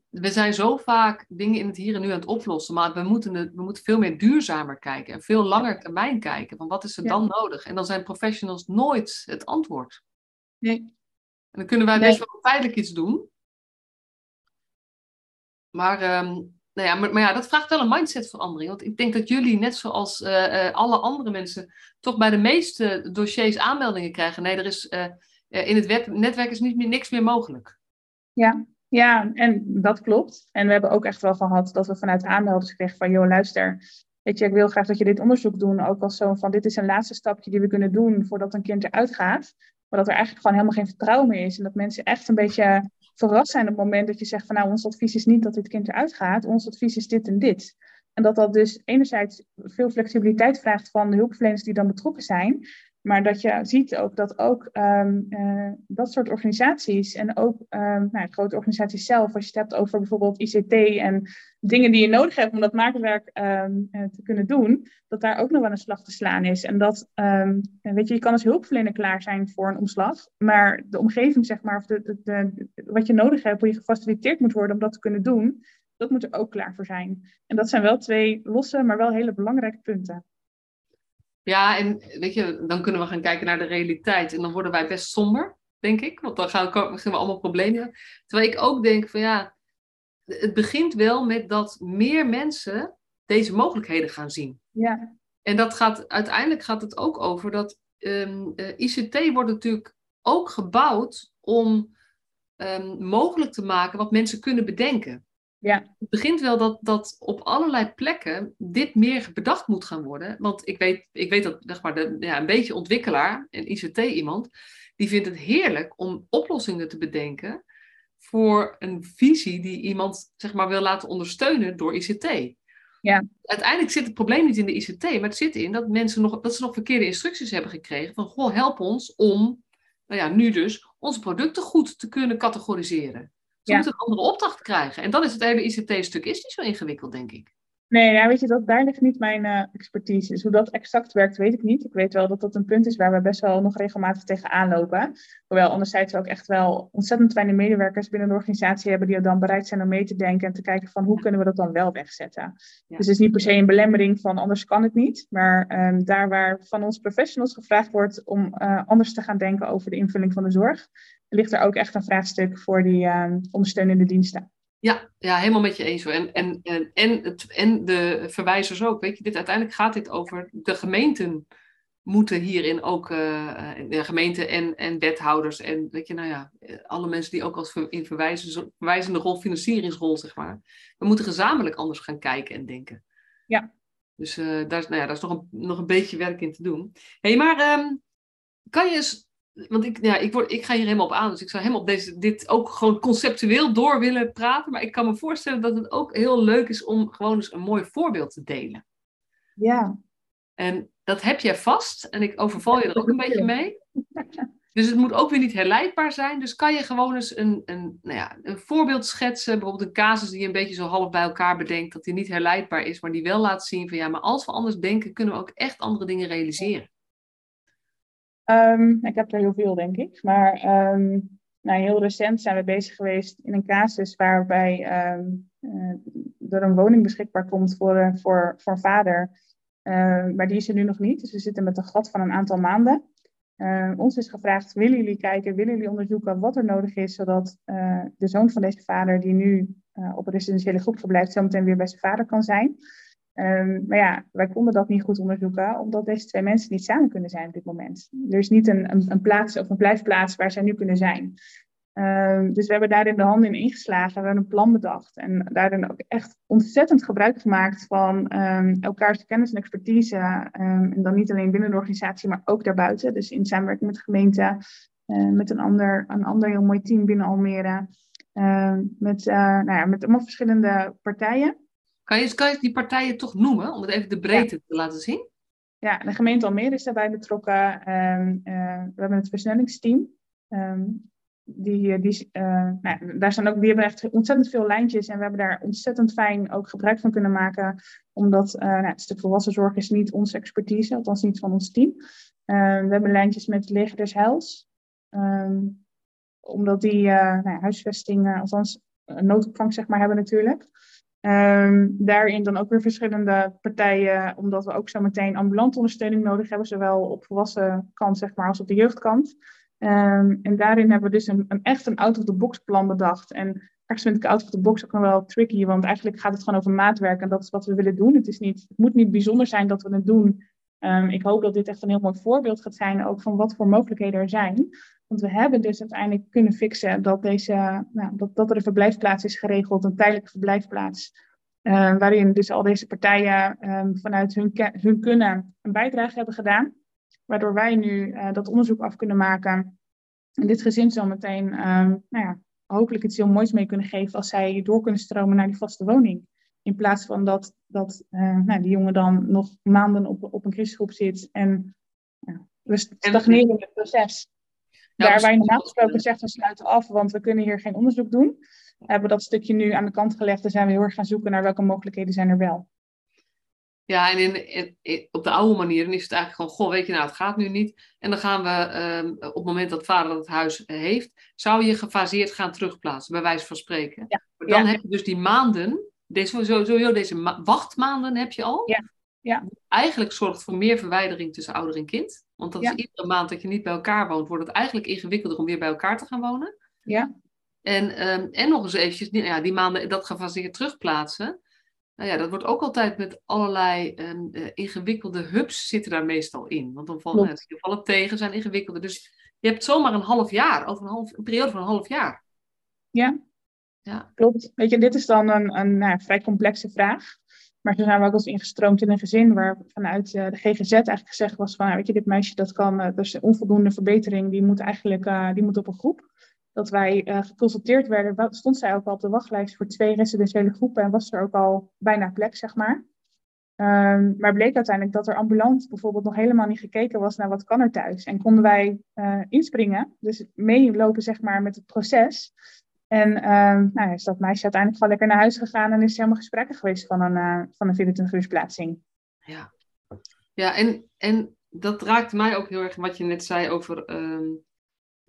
we zijn zo vaak dingen in het hier en nu aan het oplossen, maar we moeten, het, we moeten veel meer duurzamer kijken en veel langer termijn kijken. Van wat is er ja. dan nodig? En dan zijn professionals nooit het antwoord. Nee. En dan kunnen wij best wel feitelijk iets doen. Maar um, nou ja, maar, maar, ja, dat vraagt wel een mindsetverandering. Want ik denk dat jullie, net zoals uh, uh, alle andere mensen, toch bij de meeste dossiers aanmeldingen krijgen. Nee, er is, uh, in het netwerk is niet meer, niks meer mogelijk. Ja, ja, en dat klopt. En we hebben ook echt wel gehad dat we vanuit aanmelders kregen van, joh, luister, weet je, ik wil graag dat je dit onderzoek doet. Ook als zo van, dit is een laatste stapje die we kunnen doen voordat een kind eruit gaat. Maar dat er eigenlijk gewoon helemaal geen vertrouwen meer is. En dat mensen echt een beetje verrast zijn op het moment dat je zegt van nou, ons advies is niet dat dit kind eruit gaat, ons advies is dit en dit. En dat dat dus enerzijds veel flexibiliteit vraagt van de hulpverleners die dan betrokken zijn, Maar dat je ziet ook dat ook um, uh, dat soort organisaties en ook um, nou, grote organisaties zelf, als je het hebt over bijvoorbeeld ICT en dingen die je nodig hebt om dat maakwerk um, uh, te kunnen doen, dat daar ook nog wel een slag te slaan is. En dat, weet je, je kan als hulpverlener klaar zijn voor een omslag, maar de omgeving, zeg maar, of de, wat je nodig hebt, hoe je gefaciliteerd moet worden om dat te kunnen doen, dat moet er ook klaar voor zijn. En dat zijn wel twee losse, maar wel hele belangrijke punten. Ja, en weet je, dan kunnen we gaan kijken naar de realiteit. En dan worden wij best somber, denk ik. Want dan gaan, we allemaal problemen. Terwijl ik ook denk van ja, het begint wel met dat meer mensen deze mogelijkheden gaan zien. Ja. En dat gaat, uiteindelijk gaat het ook over dat um, uh, ICT wordt natuurlijk ook gebouwd om um, mogelijk te maken wat mensen kunnen bedenken. Ja. Het begint wel dat, dat op allerlei plekken dit meer bedacht moet gaan worden. Want ik weet, ik weet dat zeg maar, de, ja, een beetje ontwikkelaar, een ICT-iemand, die vindt het heerlijk om oplossingen te bedenken voor een visie die iemand zeg maar, wil laten ondersteunen door ICT. Ja. Uiteindelijk zit het probleem niet in de ICT, maar het zit in dat mensen nog, dat ze nog verkeerde instructies hebben gekregen van goh, help ons om, nou ja, nu dus, onze producten goed te kunnen categoriseren. Ze ja. moeten een andere opdracht krijgen. En dan is het hele ICT-stuk is niet zo ingewikkeld, denk ik. Nee, ja, weet je, dat, daar ligt niet mijn uh, expertise. Dus hoe dat exact werkt, weet ik niet. Ik weet wel dat dat een punt is waar we best wel nog regelmatig tegenaan lopen. Hoewel anderzijds we ook echt wel ontzettend fijne medewerkers binnen de organisatie hebben die dan bereid zijn om mee te denken en te kijken van hoe kunnen we dat dan wel wegzetten. Ja. Dus het is niet per se een belemmering van anders kan het niet. Maar um, daar waar van ons professionals gevraagd wordt om uh, anders te gaan denken over de invulling van de zorg, ligt er ook echt een vraagstuk voor die uh, ondersteunende diensten. Ja, ja, helemaal met je eens hoor. En, en, en, en, het, en de verwijzers ook. Weet je, dit, uiteindelijk gaat dit over de gemeenten moeten hierin ook, uh, de gemeenten en, en wethouders en weet je, nou ja, alle mensen die ook als in verwijzen, verwijzende rol, financieringsrol, zeg maar. We moeten gezamenlijk anders gaan kijken en denken. Ja. Dus uh, daar, is, nou ja, daar is nog een, nog een beetje werk in te doen. Hé, hey, maar um, kan je eens want ik, ja, ik, word, ik ga hier helemaal op aan. Dus ik zou helemaal op deze, dit ook gewoon conceptueel door willen praten. Maar ik kan me voorstellen dat het ook heel leuk is om gewoon eens een mooi voorbeeld te delen. Ja. En dat heb jij vast. En ik overval je er ook een beetje mee. <laughs> Dus het moet ook weer niet herleidbaar zijn. Dus kan je gewoon eens een, een, nou ja, een voorbeeld schetsen. Bijvoorbeeld een casus die je een beetje zo half bij elkaar bedenkt. Dat die niet herleidbaar is. Maar die wel laat zien van ja, maar als we anders denken, kunnen we ook echt andere dingen realiseren. Um, ik heb er heel veel, denk ik. Maar um, nou, heel recent zijn we bezig geweest in een casus waarbij um, uh, er een woning beschikbaar komt voor, uh, voor, voor vader. Maar die is er nu nog niet. Dus we zitten met een gat van een aantal maanden. ons is gevraagd, willen jullie kijken, willen jullie onderzoeken wat er nodig is, zodat de zoon van deze vader, die nu op een residentiële groep verblijft, zometeen weer bij zijn vader kan zijn. Um, maar ja, wij konden dat niet goed onderzoeken, omdat deze twee mensen niet samen kunnen zijn op dit moment. Er is niet een, een, plaats of een blijfplaats waar zij nu kunnen zijn. Um, dus we hebben daarin de handen in ingeslagen, we hebben een plan bedacht en daarin ook echt ontzettend gebruik gemaakt van um, elkaars kennis en expertise. en dan niet alleen binnen de organisatie, maar ook daarbuiten. Dus in samenwerking met de gemeente, uh, met een ander, een ander heel mooi team binnen Almere. met, uh, nou ja, met allemaal verschillende partijen. Kan je, kan je die partijen toch noemen, om het even de breedte ja. te laten zien? Ja, de gemeente Almere is daarbij betrokken. Um, uh, we hebben het versnellingsteam. Um, die, die, uh, nou, daar staan ook, die hebben echt ontzettend veel lijntjes en we hebben daar ontzettend fijn ook gebruik van kunnen maken. Omdat uh, nou, het stuk volwassenzorg is niet onze expertise, althans niet van ons team. we hebben lijntjes met leger des Heils. Um, omdat die nou, huisvesting, althans noodopvang zeg maar, hebben natuurlijk. Um, daarin dan ook weer verschillende partijen, omdat we ook zo meteen ambulante ondersteuning nodig hebben, zowel op volwassen kant zeg maar, als op de jeugdkant. Um, en daarin hebben we dus een, een echt een out-of-the-box plan bedacht. En ergens vind ik out-of-the-box ook nog wel tricky, want eigenlijk gaat het gewoon over maatwerk en dat is wat we willen doen. Het, is niet, het moet niet bijzonder zijn dat we het doen. Um, ik hoop dat dit echt een heel mooi voorbeeld gaat zijn, ook van wat voor mogelijkheden er zijn. Want we hebben dus uiteindelijk kunnen fixen dat, deze, nou, dat, dat er een verblijfplaats is geregeld, een tijdelijke verblijfplaats. Uh, waarin dus al deze partijen um, vanuit hun, hun kunnen een bijdrage hebben gedaan. Waardoor wij nu uh, dat onderzoek af kunnen maken. En dit gezin zo meteen um, nou ja, hopelijk iets heel moois mee kunnen geven als zij door kunnen stromen naar die vaste woning. In plaats van dat, dat uh, nou, die jongen dan nog maanden op, op een crisisgroep zit en we stagneren in het proces. Daar waar je normaal gesproken zegt, we sluiten af, want we kunnen hier geen onderzoek doen. Hebben we dat stukje nu aan de kant gelegd en zijn we heel erg gaan zoeken naar welke mogelijkheden zijn er wel. Ja, en in, in, op de oude manier is het eigenlijk gewoon, goh, weet je nou, het gaat nu niet. En dan gaan we, ehm, op het moment dat vader het huis heeft, zou je gefaseerd gaan terugplaatsen, bij wijze van spreken. Ja. Maar dan heb je dus die maanden, deze, sowieso deze wachtmaanden heb je al. Ja. Ja. Eigenlijk zorgt voor meer verwijdering tussen ouder en kind. Want dat is iedere maand dat je niet bij elkaar woont, wordt het eigenlijk ingewikkelder om weer bij elkaar te gaan wonen. Ja. En, ehm, en nog eens eventjes, ja, die maanden dat gefaseerd terugplaatsen. Nou ja, dat wordt ook altijd met allerlei um, uh, ingewikkelde hubs zitten daar meestal in. Want dan vallen het vallen tegen, zijn ingewikkelde. Dus je hebt zomaar een half jaar, over een, half, een periode van een half jaar. Ja, ja. klopt. Weet je, dit is dan een, een nou, vrij complexe vraag. Maar zo zijn we ook eens ingestroomd in een gezin waar vanuit uh, de GGZ eigenlijk gezegd was van, weet je, dit meisje dat kan, uh, dat is een onvoldoende verbetering, die moet eigenlijk uh, die moet op een groep dat wij geconsulteerd werden, stond zij ook al op de wachtlijst voor twee residentiële groepen en was er ook al bijna plek, zeg maar. Um, maar bleek uiteindelijk dat er ambulant bijvoorbeeld nog helemaal niet gekeken was naar wat kan er thuis. En konden wij inspringen, dus meelopen zeg maar met het proces. En um, nou, is dat meisje uiteindelijk gewoon lekker naar huis gegaan en is helemaal gesprekken geweest van een, uh, van een 24 uur plaatsing. Ja, ja en, en dat raakt mij ook heel erg wat je net zei over um,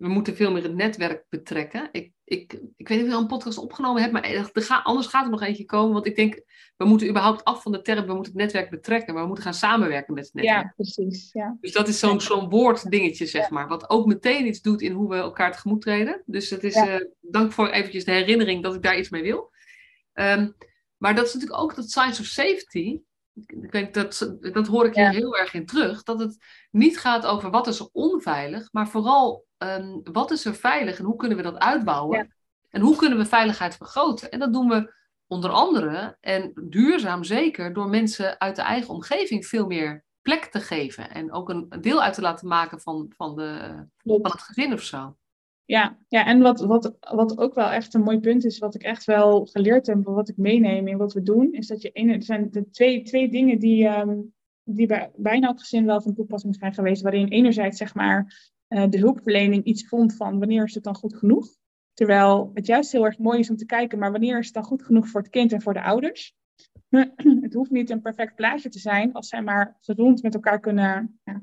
we moeten veel meer het netwerk betrekken. Ik, ik, ik weet niet of je al een podcast opgenomen hebt, maar er ga, anders gaat er nog eentje komen. Want ik denk, we moeten überhaupt af van de term, we moeten het netwerk betrekken. Maar we moeten gaan samenwerken met het netwerk. Ja, precies. Ja. Dus dat is zo'n zo'n woorddingetje, zeg maar. Wat ook meteen iets doet in hoe we elkaar tegemoet treden. Dus het is, uh, dank voor eventjes de herinnering dat ik daar iets mee wil. Um, maar dat is natuurlijk ook dat science of safety. Ik weet, dat, dat hoor ik hier heel erg in terug. Dat het niet gaat over wat is onveilig, maar vooral um, wat is er veilig en hoe kunnen we dat uitbouwen? En hoe kunnen we veiligheid vergroten? En dat doen we onder andere en duurzaam zeker door mensen uit de eigen omgeving veel meer plek te geven. En ook een deel uit te laten maken van, van, de, van het gezin of zo. Ja, ja en wat, wat, wat ook wel echt een mooi punt is, wat ik echt wel geleerd heb, wat ik meeneem in wat we doen, is dat je, er zijn de twee, twee dingen die, um, die bij bijna elk gezin wel van toepassing zijn geweest, waarin enerzijds zeg maar uh, de hulpverlening iets vond van wanneer is het dan goed genoeg, terwijl het juist heel erg mooi is om te kijken, maar wanneer is het dan goed genoeg voor het kind en voor de ouders. <clears throat> Het hoeft niet een perfect plaatje te zijn als zij maar gezond met elkaar kunnen, ja,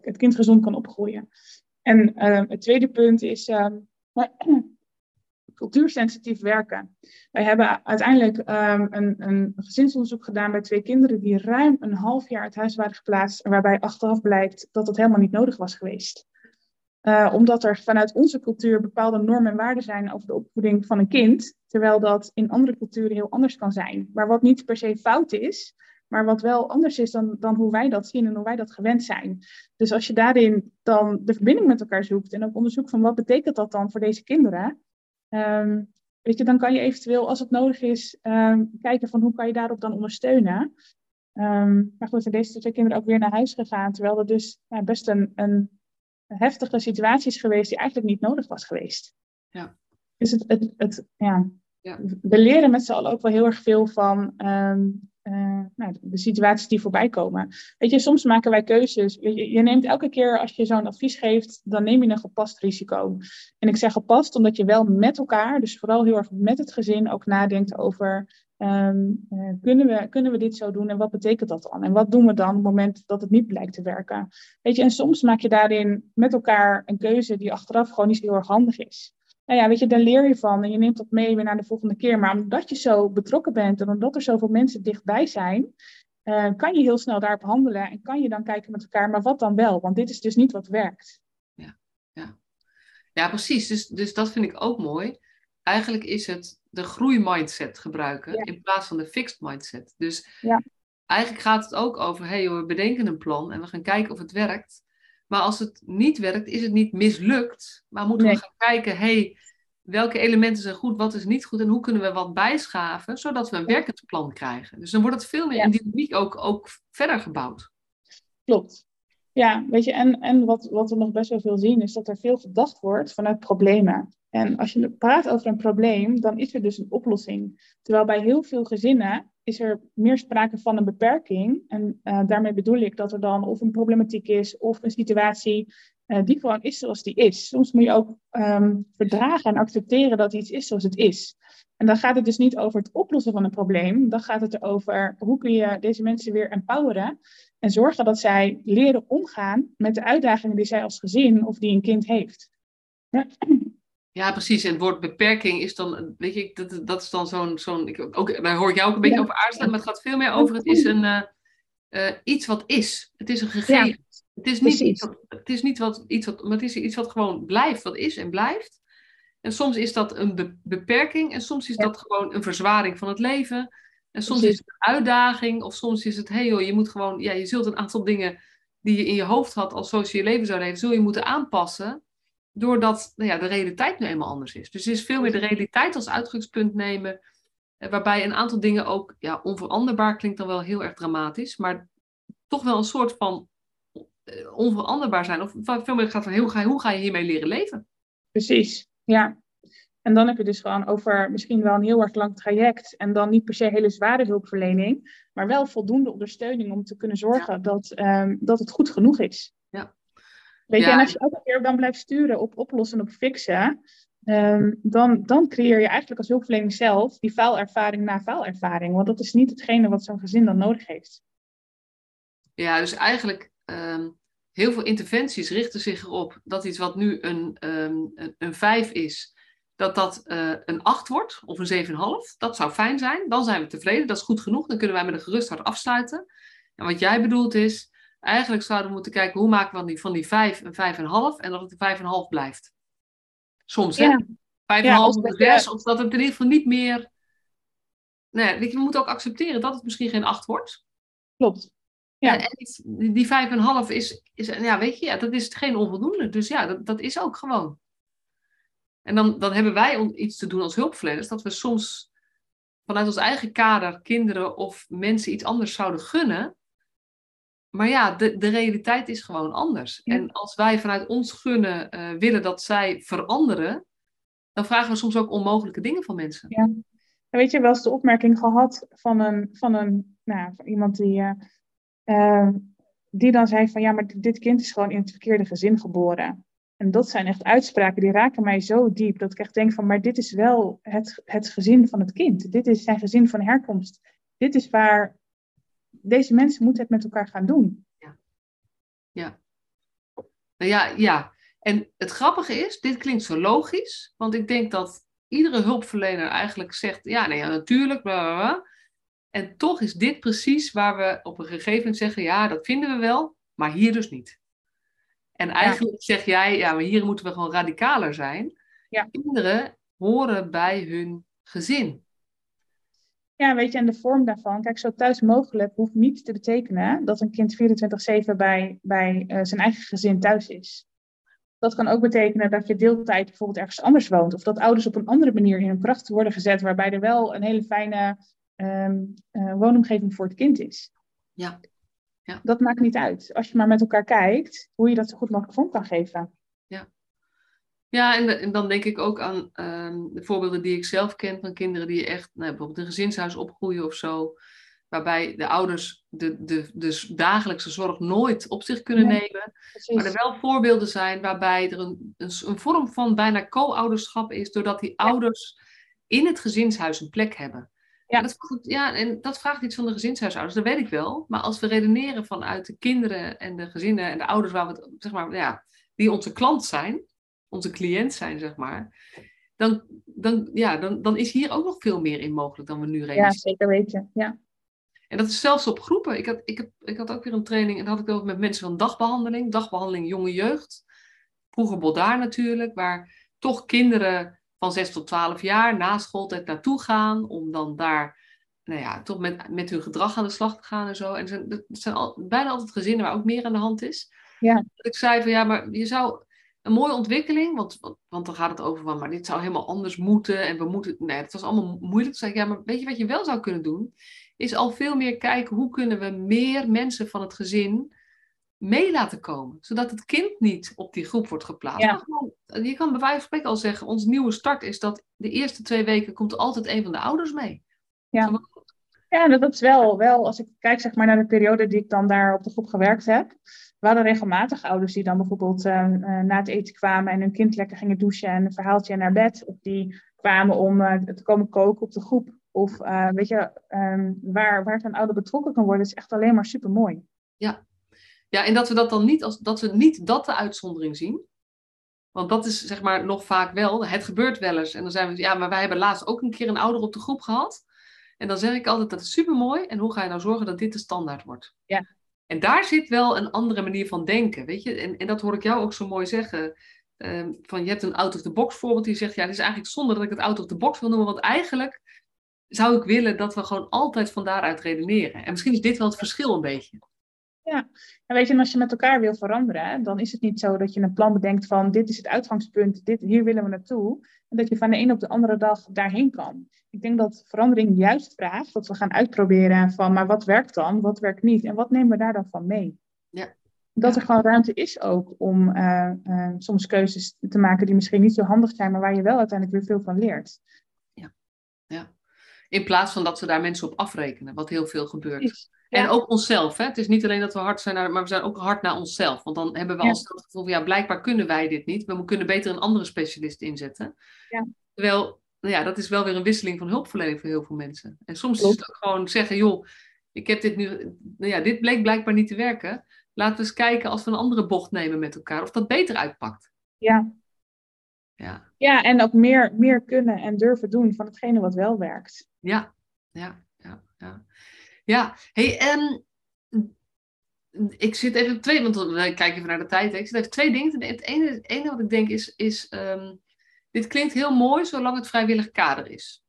het kind gezond kan opgroeien. En uh, het tweede punt is uh, <clears throat> cultuursensitief werken. Wij hebben uiteindelijk um, een, een, gezinsonderzoek gedaan bij twee kinderen die ruim een half jaar uit huis waren geplaatst, waarbij achteraf blijkt dat dat helemaal niet nodig was geweest. Uh, omdat er vanuit onze cultuur bepaalde normen en waarden zijn over de opvoeding van een kind, terwijl dat in andere culturen heel anders kan zijn. Maar wat niet per se fout is, maar wat wel anders is dan, dan hoe wij dat zien en hoe wij dat gewend zijn. Dus als je daarin dan de verbinding met elkaar zoekt en ook onderzoekt van wat betekent dat dan voor deze kinderen, um, weet je, dan kan je eventueel, als het nodig is, um, kijken van hoe kan je daarop dan ondersteunen. Um, maar goed, zijn deze twee kinderen ook weer naar huis gegaan, terwijl er dus ja, best een, een heftige situatie is geweest die eigenlijk niet nodig was geweest. Ja. Dus het, het, het ja, ja. we leren met z'n allen ook wel heel erg veel van uh, nou, de situaties die voorbij komen. Weet je, soms maken wij keuzes. Je, je neemt elke keer als je zo'n advies geeft, dan neem je een gepast risico. En ik zeg gepast omdat je wel met elkaar, dus vooral heel erg met het gezin, ook nadenkt over. Um, uh, kunnen, we, kunnen we dit zo doen en wat betekent dat dan? En wat doen we dan op het moment dat het niet blijkt te werken? Weet je, en soms maak je daarin met elkaar een keuze die achteraf gewoon niet heel erg handig is nou ja, weet je, daar leer je van en je neemt dat mee weer naar de volgende keer. Maar omdat je zo betrokken bent en omdat er zoveel mensen dichtbij zijn, uh, kan je heel snel daarop handelen en kan je dan kijken met elkaar, maar wat dan wel? Want dit is dus niet wat werkt. Ja, ja. ja precies. Dus, dus dat vind ik ook mooi. Eigenlijk is het de groeimindset gebruiken in plaats van de fixed mindset. Dus ja. eigenlijk gaat het ook over, hey, we bedenken een plan en we gaan kijken of het werkt. Maar als het niet werkt, is het niet mislukt. Maar moeten we gaan kijken, hey, welke elementen zijn goed, wat is niet goed en hoe kunnen we wat bijschaven, zodat we een werkend plan krijgen. Dus dan wordt het veel meer in dynamiek ook, ook verder gebouwd. Klopt. Ja, weet je, en, en wat, wat we nog best wel veel zien, is dat er veel gedacht wordt vanuit problemen. En als je praat over een probleem, dan is er dus een oplossing. Terwijl bij heel veel gezinnen is er meer sprake van een beperking. En uh, daarmee bedoel ik dat er dan of een problematiek is of een situatie uh, die gewoon is zoals die is. Soms moet je ook um, verdragen en accepteren dat iets is zoals het is. En dan gaat het dus niet over het oplossen van een probleem. Dan gaat het erover hoe kun je deze mensen weer empoweren en zorgen dat zij leren omgaan met de uitdagingen die zij als gezin of die een kind heeft. Ja. Ja, precies. En het woord beperking is dan, weet je, dat, dat is dan zo'n, zo'n ook, daar hoor ik jou ook een beetje over aarzelen, maar het gaat veel meer over, het is een, uh, uh, iets wat is. Het is een gegeven. Ja. Het is niet, iets wat, het is niet wat, iets wat, maar het is iets wat gewoon blijft, wat is en blijft. En soms is dat een be beperking en soms is ja. dat gewoon een verzwaring van het leven. En soms precies. is het een uitdaging of soms is het, hé hey joh, je moet gewoon, ja, je zult een aantal dingen die je in je hoofd had als zo je je leven zou leven, zul je moeten aanpassen doordat nou ja, de realiteit nu eenmaal anders is. Dus het is veel meer de realiteit als uitgangspunt nemen, eh, waarbij een aantal dingen ook ja, onveranderbaar klinkt dan wel heel erg dramatisch, maar toch wel een soort van eh, onveranderbaar zijn. Of veel meer gaat van hoe ga, hoe ga je hiermee leren leven? Precies, ja. En dan heb je dus gewoon over misschien wel een heel erg lang traject. En dan niet per se hele zware hulpverlening. Maar wel voldoende ondersteuning om te kunnen zorgen ja. dat, um, dat het goed genoeg is. Ja. Weet ja. je, en als je elke keer dan blijft sturen op oplossen en op fixen. Um, dan, dan creëer je eigenlijk als hulpverlening zelf die faalervaring na faalervaring. Want dat is niet hetgene wat zo'n gezin dan nodig heeft. Ja, dus eigenlijk um, heel veel interventies richten zich erop dat iets wat nu een, um, een, een 5 is, dat dat uh, een 8 wordt of een 7,5. Dat zou fijn zijn. Dan zijn we tevreden. Dat is goed genoeg. Dan kunnen wij met een gerust hart afsluiten. En wat jij bedoelt is, eigenlijk zouden we moeten kijken hoe maken we van die, van die 5 een 5,5 en dat het een 5,5 blijft. Soms, hè? 5,5 ja, of 6, of dat het in ieder geval niet meer. Nee, weet je, we moeten ook accepteren dat het misschien geen 8 wordt. Klopt. Ja. En die, die 5,5 is, is, ja, weet je, ja, dat is geen onvoldoende. Dus ja, dat, dat is ook gewoon. En dan, dan hebben wij iets te doen als hulpverleners, dat we soms vanuit ons eigen kader kinderen of mensen iets anders zouden gunnen. Maar ja, de, de realiteit is gewoon anders. Ja. En als wij vanuit ons gunnen uh, willen dat zij veranderen, dan vragen we soms ook onmogelijke dingen van mensen. Ja. En weet je, wel eens de opmerking gehad van een, van een nou, van iemand die, uh, uh, die dan zei van ja, maar dit kind is gewoon in het verkeerde gezin geboren. En dat zijn echt uitspraken die raken mij zo diep dat ik echt denk van, maar dit is wel het, het gezin van het kind. Dit is zijn gezin van herkomst. Dit is waar deze mensen moeten het met elkaar gaan doen. Ja. Ja. Nou ja, ja. En het grappige is, dit klinkt zo logisch, want ik denk dat iedere hulpverlener eigenlijk zegt, ja, nee, ja, natuurlijk, bla, bla, bla. En toch is dit precies waar we op een gegeven moment zeggen, ja, dat vinden we wel, maar hier dus niet. En eigenlijk ja. zeg jij, ja, maar hier moeten we gewoon radicaler zijn. Ja. Kinderen horen bij hun gezin. Ja, weet je, en de vorm daarvan, kijk, zo thuis mogelijk hoeft niet te betekenen dat een kind 24-7 bij, bij uh, zijn eigen gezin thuis is. Dat kan ook betekenen dat je deeltijd bijvoorbeeld ergens anders woont. Of dat ouders op een andere manier in hun kracht worden gezet, waarbij er wel een hele fijne um, uh, woonomgeving voor het kind is. Ja. ja. Dat maakt niet uit. Als je maar met elkaar kijkt hoe je dat zo goed mogelijk vorm kan geven. Ja. En, en, dan denk ik ook aan um, de voorbeelden die ik zelf ken van kinderen die echt nou, bijvoorbeeld een gezinshuis opgroeien of zo. Waarbij de ouders de, de, de dagelijkse zorg nooit op zich kunnen nee, nemen. Precies. Maar er wel voorbeelden zijn waarbij er een, een, een vorm van bijna co-ouderschap is, doordat die ja. ouders in het gezinshuis een plek hebben. Ja. En, dat, ja, en dat vraagt iets van de gezinshuisouders, dat weet ik wel. Maar als we redeneren vanuit de kinderen en de gezinnen en de ouders waar we, zeg maar, ja, die onze klant zijn, onze cliënt zijn, zeg maar, dan, dan, ja, dan, dan is hier ook nog veel meer in mogelijk dan we nu realiseren. Ja, zeker weten. Ja. En dat is zelfs op groepen. Ik had, ik, heb, ik had ook weer een training en dat had ik ook met mensen van dagbehandeling, dagbehandeling jonge jeugd. Vroeger Bodaar natuurlijk, waar toch kinderen van 6 tot 12 jaar na schooltijd naartoe gaan, om dan daar nou ja, toch met, met hun gedrag aan de slag te gaan en zo. En het zijn, al, bijna altijd gezinnen waar ook meer aan de hand is. Ja. Dat ik zei van ja, maar je zou een mooie ontwikkeling, want, want dan gaat het over van, maar dit zou helemaal anders moeten en we moeten, nee, het was allemaal moeilijk. Toen zei ik, ja, maar weet je wat je wel zou kunnen doen? Is al veel meer kijken hoe kunnen we meer mensen van het gezin mee laten komen. Zodat het kind niet op die groep wordt geplaatst. Ja. Gewoon, je kan bij wijze van spreken al zeggen, onze nieuwe start is dat de eerste twee weken komt altijd een van de ouders mee. Ja. Ja, dat is wel, wel, als ik kijk zeg maar, naar de periode die ik dan daar op de groep gewerkt heb. We hadden regelmatig ouders die dan bijvoorbeeld uh, na het eten kwamen en hun kind lekker gingen douchen en een verhaaltje naar bed. Of die kwamen om uh, te komen koken op de groep. Of uh, weet je, um, waar, waar een ouder betrokken kan worden, is echt alleen maar super mooi. Ja. ja, en dat we dat dan niet als dat we niet dat de uitzondering zien. Want dat is zeg maar nog vaak wel, het gebeurt wel eens. En dan zijn we, ja, maar wij hebben laatst ook een keer een ouder op de groep gehad. En dan zeg ik altijd, dat is super mooi. En hoe ga je nou zorgen dat dit de standaard wordt? Ja. En daar zit wel een andere manier van denken, weet je. En, en dat hoor ik jou ook zo mooi zeggen. Um, van je hebt een out-of-the-box voorbeeld die zegt, ja, het is eigenlijk zonde dat ik het out-of-the-box wil noemen. Want eigenlijk zou ik willen dat we gewoon altijd van daaruit redeneren. En misschien is dit wel het verschil een beetje. Ja, en weet je, als je met elkaar wil veranderen, dan is het niet zo dat je een plan bedenkt van dit is het uitgangspunt, dit, hier willen we naartoe. En dat je van de een op de andere dag daarheen kan. Ik denk dat verandering juist vraagt dat we gaan uitproberen van, maar wat werkt dan, wat werkt niet en wat nemen we daar dan van mee? Ja. Dat er gewoon ruimte is ook om uh, uh, soms keuzes te maken die misschien niet zo handig zijn, maar waar je wel uiteindelijk weer veel van leert. Ja, ja. In plaats van dat we daar mensen op afrekenen, wat heel veel gebeurt. Ja. En ook onszelf. Hè? Het is niet alleen dat we hard zijn, naar, maar we zijn ook hard naar onszelf. Want dan hebben we ja. als het gevoel van, ja, blijkbaar kunnen wij dit niet. We kunnen beter een andere specialist inzetten. Ja. Terwijl, nou ja, dat is wel weer een wisseling van hulpverlening voor heel veel mensen. En soms Klopt. is het ook gewoon zeggen, joh, ik heb dit nu, nou ja, dit bleek blijkbaar niet te werken. Laten we eens kijken als we een andere bocht nemen met elkaar, of dat beter uitpakt. Ja. Ja, ja en ook meer, meer kunnen en durven doen van hetgene wat wel werkt. Ja, ja, ja, ja. Ja, hey, um, ik zit even twee, want we kijken even naar de tijd. Hè. Ik zit even twee dingen. Het ene, het ene wat ik denk is, is um, dit klinkt heel mooi zolang het vrijwillig kader is.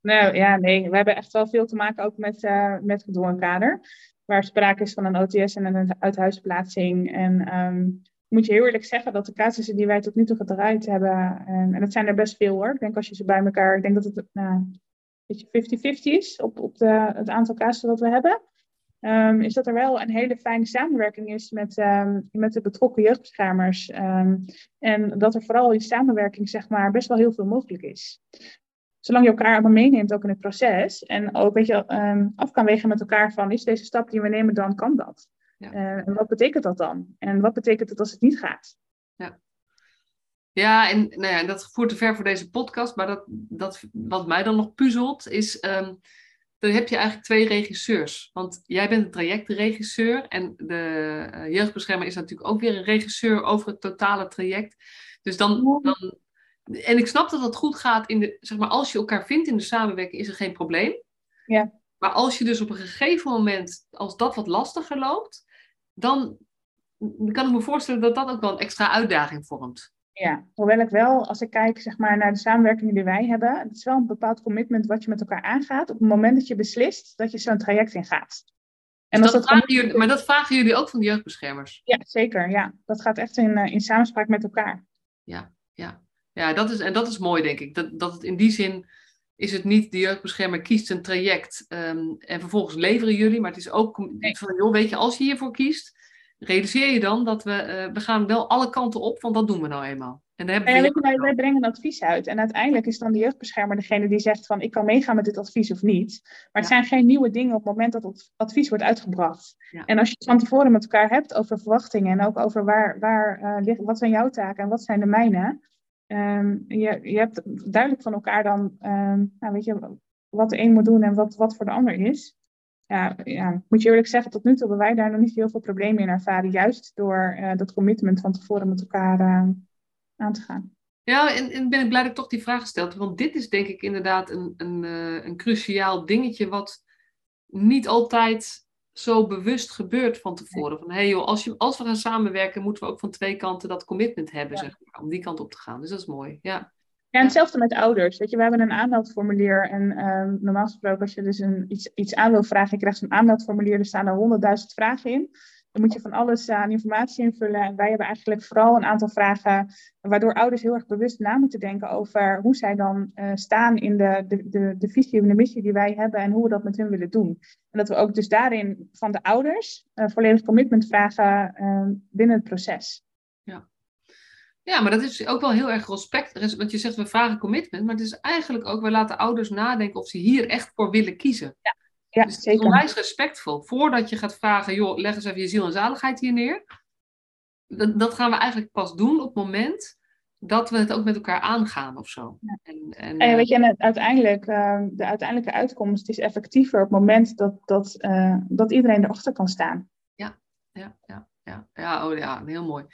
Nou ja, nee, we hebben echt wel veel te maken ook met, uh, met gedwongen kader. Waar sprake is van een OTS en een uithuisplaatsing. En um, moet je heel eerlijk zeggen dat de casussen die wij tot nu toe gedraaid hebben, en, en dat zijn er best veel hoor. Ik denk als je ze bij elkaar, ik denk dat het nou, beetje 50-50 is op, op de, het aantal casussen dat we hebben. Um, is dat er wel een hele fijne samenwerking is met, um, met de betrokken jeugdbeschermers. Um, en dat er vooral in samenwerking zeg maar, best wel heel veel mogelijk is. Zolang je elkaar allemaal meeneemt ook in het proces. En ook weet je, af kan wegen met elkaar van is deze stap die we nemen dan, kan dat? Ja. Uh, en wat betekent dat dan? En wat betekent het als het niet gaat? Ja. Ja, en nou ja, dat voert te ver voor deze podcast. Maar dat, dat, wat mij dan nog puzzelt, is. Um, dan heb je eigenlijk twee regisseurs. Want jij bent een trajectregisseur. En de uh, jeugdbeschermer is natuurlijk ook weer een regisseur over het totale traject. Dus dan. dan en ik snap dat het goed gaat in de. Zeg maar, als je elkaar vindt in de samenwerking, is er geen probleem. Ja. Maar als je dus op een gegeven moment, als dat wat lastiger loopt, dan kan ik me voorstellen dat dat ook wel een extra uitdaging vormt. Ja, hoewel ik wel, als ik kijk zeg maar, naar de samenwerking die wij hebben, het is wel een bepaald commitment wat je met elkaar aangaat op het moment dat je beslist dat je zo'n traject ingaat. En dus dat dat vragen jullie, maar dat vragen jullie ook van de jeugdbeschermers? Ja, zeker. Ja. Dat gaat echt in, in samenspraak met elkaar. Ja, ja. ja dat is, en dat is mooi, denk ik. Dat, dat het in die zin is het niet de jeugdbeschermer kiest een traject um, en vervolgens leveren jullie, maar het is ook nee. van, joh, weet je, als je hiervoor kiest, realiseer je dan dat we, uh, we gaan wel alle kanten op, want dat doen we nou eenmaal. En dan hebben ja, we wij, wij, brengen een advies uit. En uiteindelijk is dan de jeugdbeschermer degene die zegt van ik kan meegaan met dit advies of niet. Maar het ja. zijn geen nieuwe dingen op het moment dat het advies wordt uitgebracht. Ja. En als je het van tevoren met elkaar hebt over verwachtingen en ook over waar, waar uh, ligt, wat zijn jouw taken en wat zijn de mijne. Um, je, je hebt duidelijk van elkaar dan, um, nou, weet je, wat de een moet doen en wat, wat voor de ander is ja, ja, moet je eerlijk zeggen, tot nu toe hebben wij daar nog niet heel veel problemen in ervaren. Juist door uh, dat commitment van tevoren met elkaar uh, aan te gaan. Ja, en, en, ben ik blij dat ik toch die vraag gesteld Want dit is denk ik inderdaad een, een, uh, een cruciaal dingetje wat niet altijd zo bewust gebeurt van tevoren. Van hey joh, als, je, als we gaan samenwerken, moeten we ook van twee kanten dat commitment hebben, ja. zeg maar, om die kant op te gaan. Dus dat is mooi. Ja. Ja, hetzelfde met ouders. Weet je, we hebben een aanmeldformulier. En um, normaal gesproken, als je dus een, iets, iets aan wil vragen, je krijgt zo'n aanmeldformulier. Er staan er honderdduizend vragen in. Dan moet je van alles aan informatie invullen. En wij hebben eigenlijk vooral een aantal vragen, waardoor ouders heel erg bewust na moeten denken over hoe zij dan uh, staan in de, de, de, de visie en de missie die wij hebben en hoe we dat met hun willen doen. En dat we ook dus daarin van de ouders uh, volledig commitment vragen uh, binnen het proces. Ja. Ja, maar dat is ook wel heel erg respect. Want je zegt we vragen commitment, maar het is eigenlijk ook, we laten ouders nadenken of ze hier echt voor willen kiezen. Ja. Ja, dus zeker. is onwijs respectvol. Voordat je gaat vragen, joh, leg eens even je ziel en zaligheid hier neer. Dat, dat gaan we eigenlijk pas doen op het moment dat we het ook met elkaar aangaan of zo. En, en, En eh, weet je, en uiteindelijk, eh, de uiteindelijke uitkomst is effectiever op het moment dat, dat, eh, dat iedereen erachter kan staan. ja, ja, ja, ja, oh ja, heel mooi.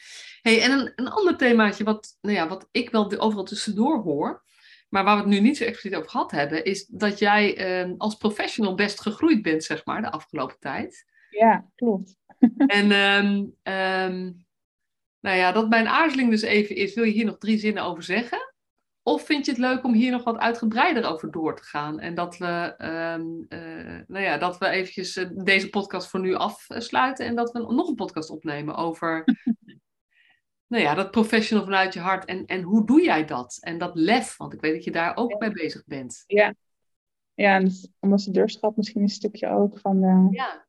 Hey, en een, een ander themaatje wat, nou ja, wat ik wel overal tussendoor hoor, maar waar we het nu niet zo expliciet over gehad hebben, is dat jij eh, als professional best gegroeid bent, zeg maar, de afgelopen tijd. Ja, klopt. <laughs> En ehm, ehm, nou ja, dat mijn aarzeling dus even is, wil je hier nog drie zinnen over zeggen? Of vind je het leuk om hier nog wat uitgebreider over door te gaan? En dat we, eh, nou ja, dat we eventjes eh, deze podcast voor nu afsluiten en dat we nog een podcast opnemen over <laughs> nou ja, dat professional vanuit je hart. En, en hoe doe jij dat? En dat lef, want ik weet dat je daar ook mee bezig bent. Ja, en het ambassadeurschap misschien een stukje ook van de... Ja,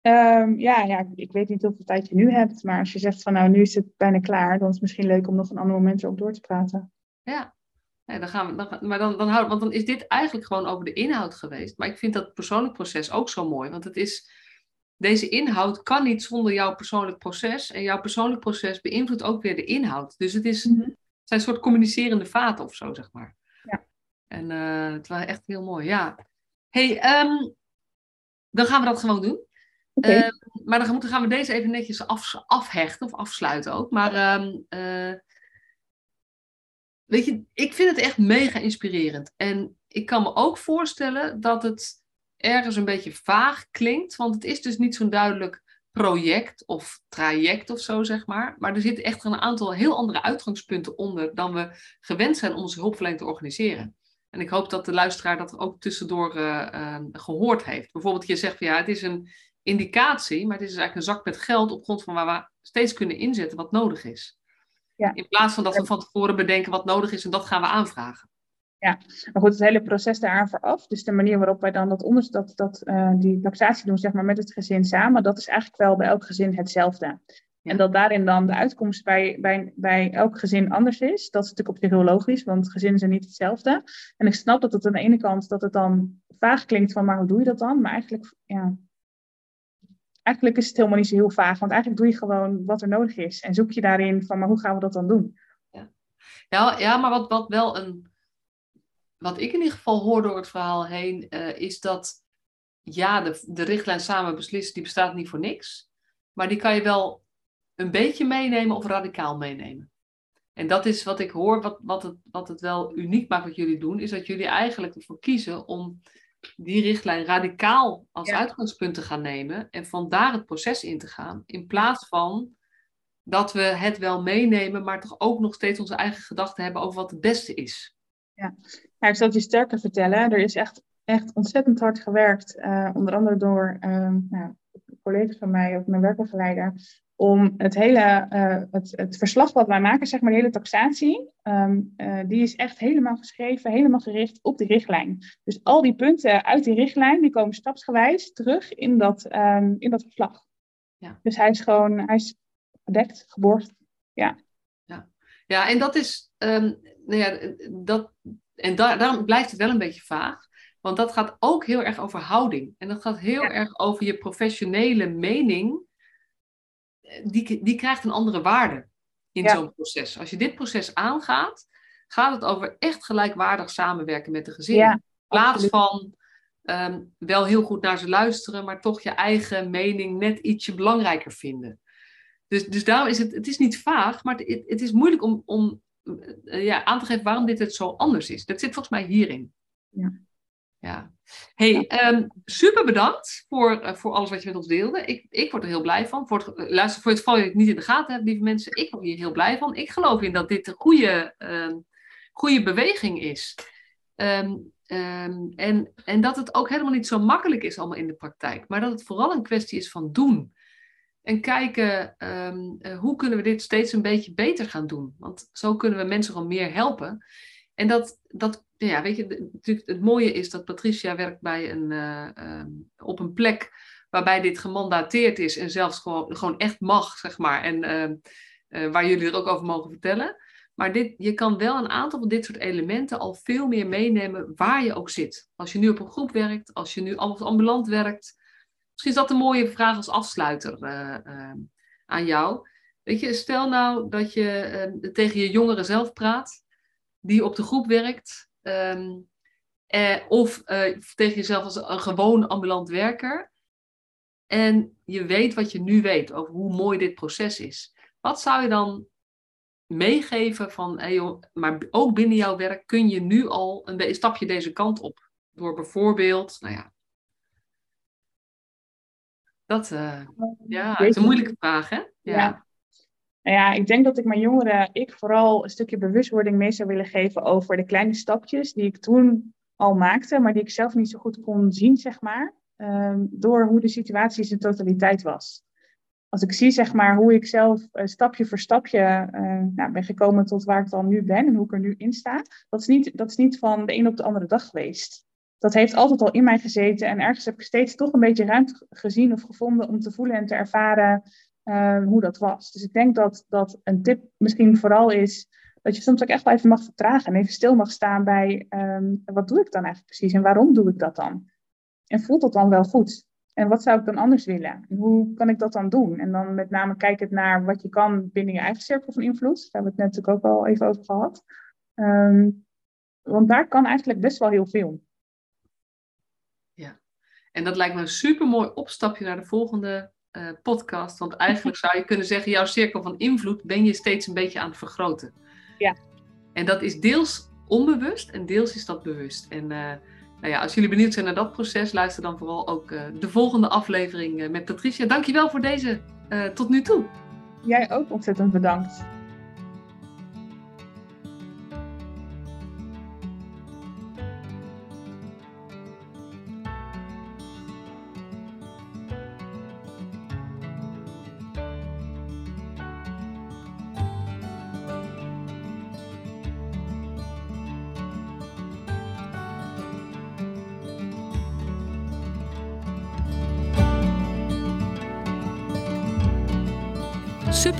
Ehm, ja, ja, ik weet niet hoeveel tijd je nu hebt, maar als je zegt van nou, nu is het bijna klaar, dan is het misschien leuk om nog een ander moment erop door te praten. ja. Nee, dan gaan we, dan, maar dan, dan houden, want dan is dit eigenlijk gewoon over de inhoud geweest. Maar ik vind dat persoonlijk proces ook zo mooi. Want het is, deze inhoud kan niet zonder jouw persoonlijk proces. En jouw persoonlijk proces beïnvloedt ook weer de inhoud. Dus het, is, Mhm. zijn een soort communicerende vaten of zo, zeg maar. Ja. En eh, het was echt heel mooi, ja. hey, ehm, dan gaan we dat gewoon doen. Oké. Eh, maar dan gaan we deze even netjes af, afhechten of afsluiten ook. Maar ehm, eh, weet je, ik vind het echt mega inspirerend. En ik kan me ook voorstellen dat het ergens een beetje vaag klinkt. Want het is dus niet zo'n duidelijk project of traject of zo, zeg maar. Maar er zitten echt een aantal heel andere uitgangspunten onder dan we gewend zijn om onze hulpverlening te organiseren. En ik hoop dat de luisteraar dat ook tussendoor eh, eh, gehoord heeft. Bijvoorbeeld, je zegt van ja, het is een indicatie, maar het is dus eigenlijk een zak met geld op grond van waar we steeds kunnen inzetten wat nodig is. Ja. In plaats van dat we van tevoren bedenken wat nodig is en dat gaan we aanvragen. Maar goed, het hele proces daaraan vooraf, dus de manier waarop wij dan dat onderzoek, dat, dat, eh, die taxatie doen, zeg maar, met het gezin samen, dat is eigenlijk wel bij elk gezin hetzelfde. Ja. En dat daarin dan de uitkomst bij, bij, bij elk gezin anders is, dat is natuurlijk op zich heel logisch, want gezinnen zijn niet hetzelfde. En ik snap dat het aan de ene kant dat het dan vaag klinkt van, maar hoe doe je dat dan? Maar eigenlijk, ja, eigenlijk is het helemaal niet zo heel vaag, want eigenlijk doe je gewoon wat er nodig is. En zoek je daarin van, maar hoe gaan we dat dan doen? Ja, ja maar wat, wat wel een. Wat ik in ieder geval hoor door het verhaal heen, eh, is dat. Ja, de, de richtlijn samen beslissen, die bestaat niet voor niks. Maar die kan je wel een beetje meenemen of radicaal meenemen. En dat is wat ik hoor, wat, wat, het, wat het wel uniek maakt wat jullie doen, is dat jullie eigenlijk ervoor kiezen om die richtlijn radicaal als Ja. uitgangspunt te gaan nemen en vandaar het proces in te gaan. In plaats van dat we het wel meenemen, maar toch ook nog steeds onze eigen gedachten hebben over wat het beste is. Ja, ik zal het je sterker vertellen. Er is echt, echt ontzettend hard gewerkt, eh, onder andere door ehm, nou, collega's van mij, ook mijn werkbegeleider, om het hele eh, het, het verslag wat wij maken, zeg maar, de hele taxatie, ehm, eh, die is echt helemaal geschreven, helemaal gericht op die richtlijn. Dus al die punten uit die richtlijn, die komen stapsgewijs terug in dat, ehm, in dat verslag. Ja. Dus hij is gewoon, hij is gedekt, geborgd. Ja, en dat is, ehm, nou ja, dat, en daar, daarom blijft het wel een beetje vaag. Want dat gaat ook heel erg over houding. En dat gaat heel Ja. erg over je professionele mening. Die, die krijgt een andere waarde in Ja. zo'n proces. Als je dit proces aangaat, gaat het over echt gelijkwaardig samenwerken met de gezinnen. Ja, in plaats van ehm, wel heel goed naar ze luisteren, maar toch je eigen mening net ietsje belangrijker vinden. Dus, dus daarom is het, het is niet vaag, maar het, het is moeilijk om, om eh, ja, aan te geven waarom dit het zo anders is. Dat zit volgens mij hierin. Ja. Ja. Hey, ehm, super bedankt voor, eh, voor alles wat je met ons deelde. Ik, ik word er heel blij van. Voor het, eh, luister, voor het geval je het niet in de gaten hebt, lieve mensen. Ik word hier heel blij van. Ik geloof in dat dit een goede, ehm, goede beweging is. Ehm, en, en dat het ook helemaal niet zo makkelijk is allemaal in de praktijk. Maar dat het vooral een kwestie is van doen. En kijken eh, hoe kunnen we dit steeds een beetje beter gaan doen. Want zo kunnen we mensen gewoon meer helpen. En dat, dat ja, weet je, natuurlijk het mooie is dat Patricia werkt bij een, eh, ehm, op een plek waarbij dit gemandateerd is en zelfs gewoon, gewoon echt mag, zeg maar. En ehm, eh, waar jullie er ook over mogen vertellen. Maar dit, je kan wel een aantal van dit soort elementen al veel meer meenemen waar je ook zit. Als je nu op een groep werkt, als je nu ambulant werkt. Misschien is dat een mooie vraag als afsluiter uh, aan jou. Weet je, stel nou dat je tegen je jongeren zelf praat, die op de groep werkt. Um, of tegen jezelf als een gewoon ambulant werker. En je weet wat je nu weet over hoe mooi dit proces is. Wat zou je dan meegeven van, hey joh, maar ook binnen jouw werk kun je nu al een stapje deze kant op. Door bijvoorbeeld, nou ja, dat uh, ja, is een moeilijke vraag, hè? Ja. ja. Nou ja, ik denk dat ik mijn jongeren, ik vooral een stukje bewustwording mee zou willen geven over de kleine stapjes die ik toen al maakte, maar die ik zelf niet zo goed kon zien, zeg maar, um, door hoe de situatie in zijn totaliteit was als ik zie zeg maar, hoe ik zelf uh, stapje voor stapje uh, nou, ben gekomen tot waar ik dan nu ben en hoe ik er nu in sta, dat is niet, dat is niet van de een op de andere dag geweest. Dat heeft altijd al in mij gezeten en ergens heb ik steeds toch een beetje ruimte gezien of gevonden om te voelen en te ervaren uh, hoe dat was. Dus ik denk dat, dat een tip misschien vooral is dat je soms ook echt wel even mag vertragen en even stil mag staan bij um, wat doe ik dan eigenlijk precies en waarom doe ik dat dan? En voelt dat dan wel goed? En wat zou ik dan anders willen? hoe kan ik dat dan doen? En dan met name kijkend naar wat je kan binnen je eigen cirkel van invloed. Daar hebben we het net natuurlijk ook al even over gehad. Um, want daar kan eigenlijk best wel heel veel. Ja, en dat lijkt me een super mooi opstapje naar de volgende uh, podcast. Want eigenlijk zou je kunnen zeggen, jouw cirkel van invloed ben je steeds een beetje aan het vergroten. Ja. En dat is deels onbewust en deels is dat bewust. En uh, nou ja, als jullie benieuwd zijn naar dat proces, luister dan vooral ook uh, de volgende aflevering met Patricia. Dankjewel voor deze tot nu toe. Jij ook ontzettend bedankt.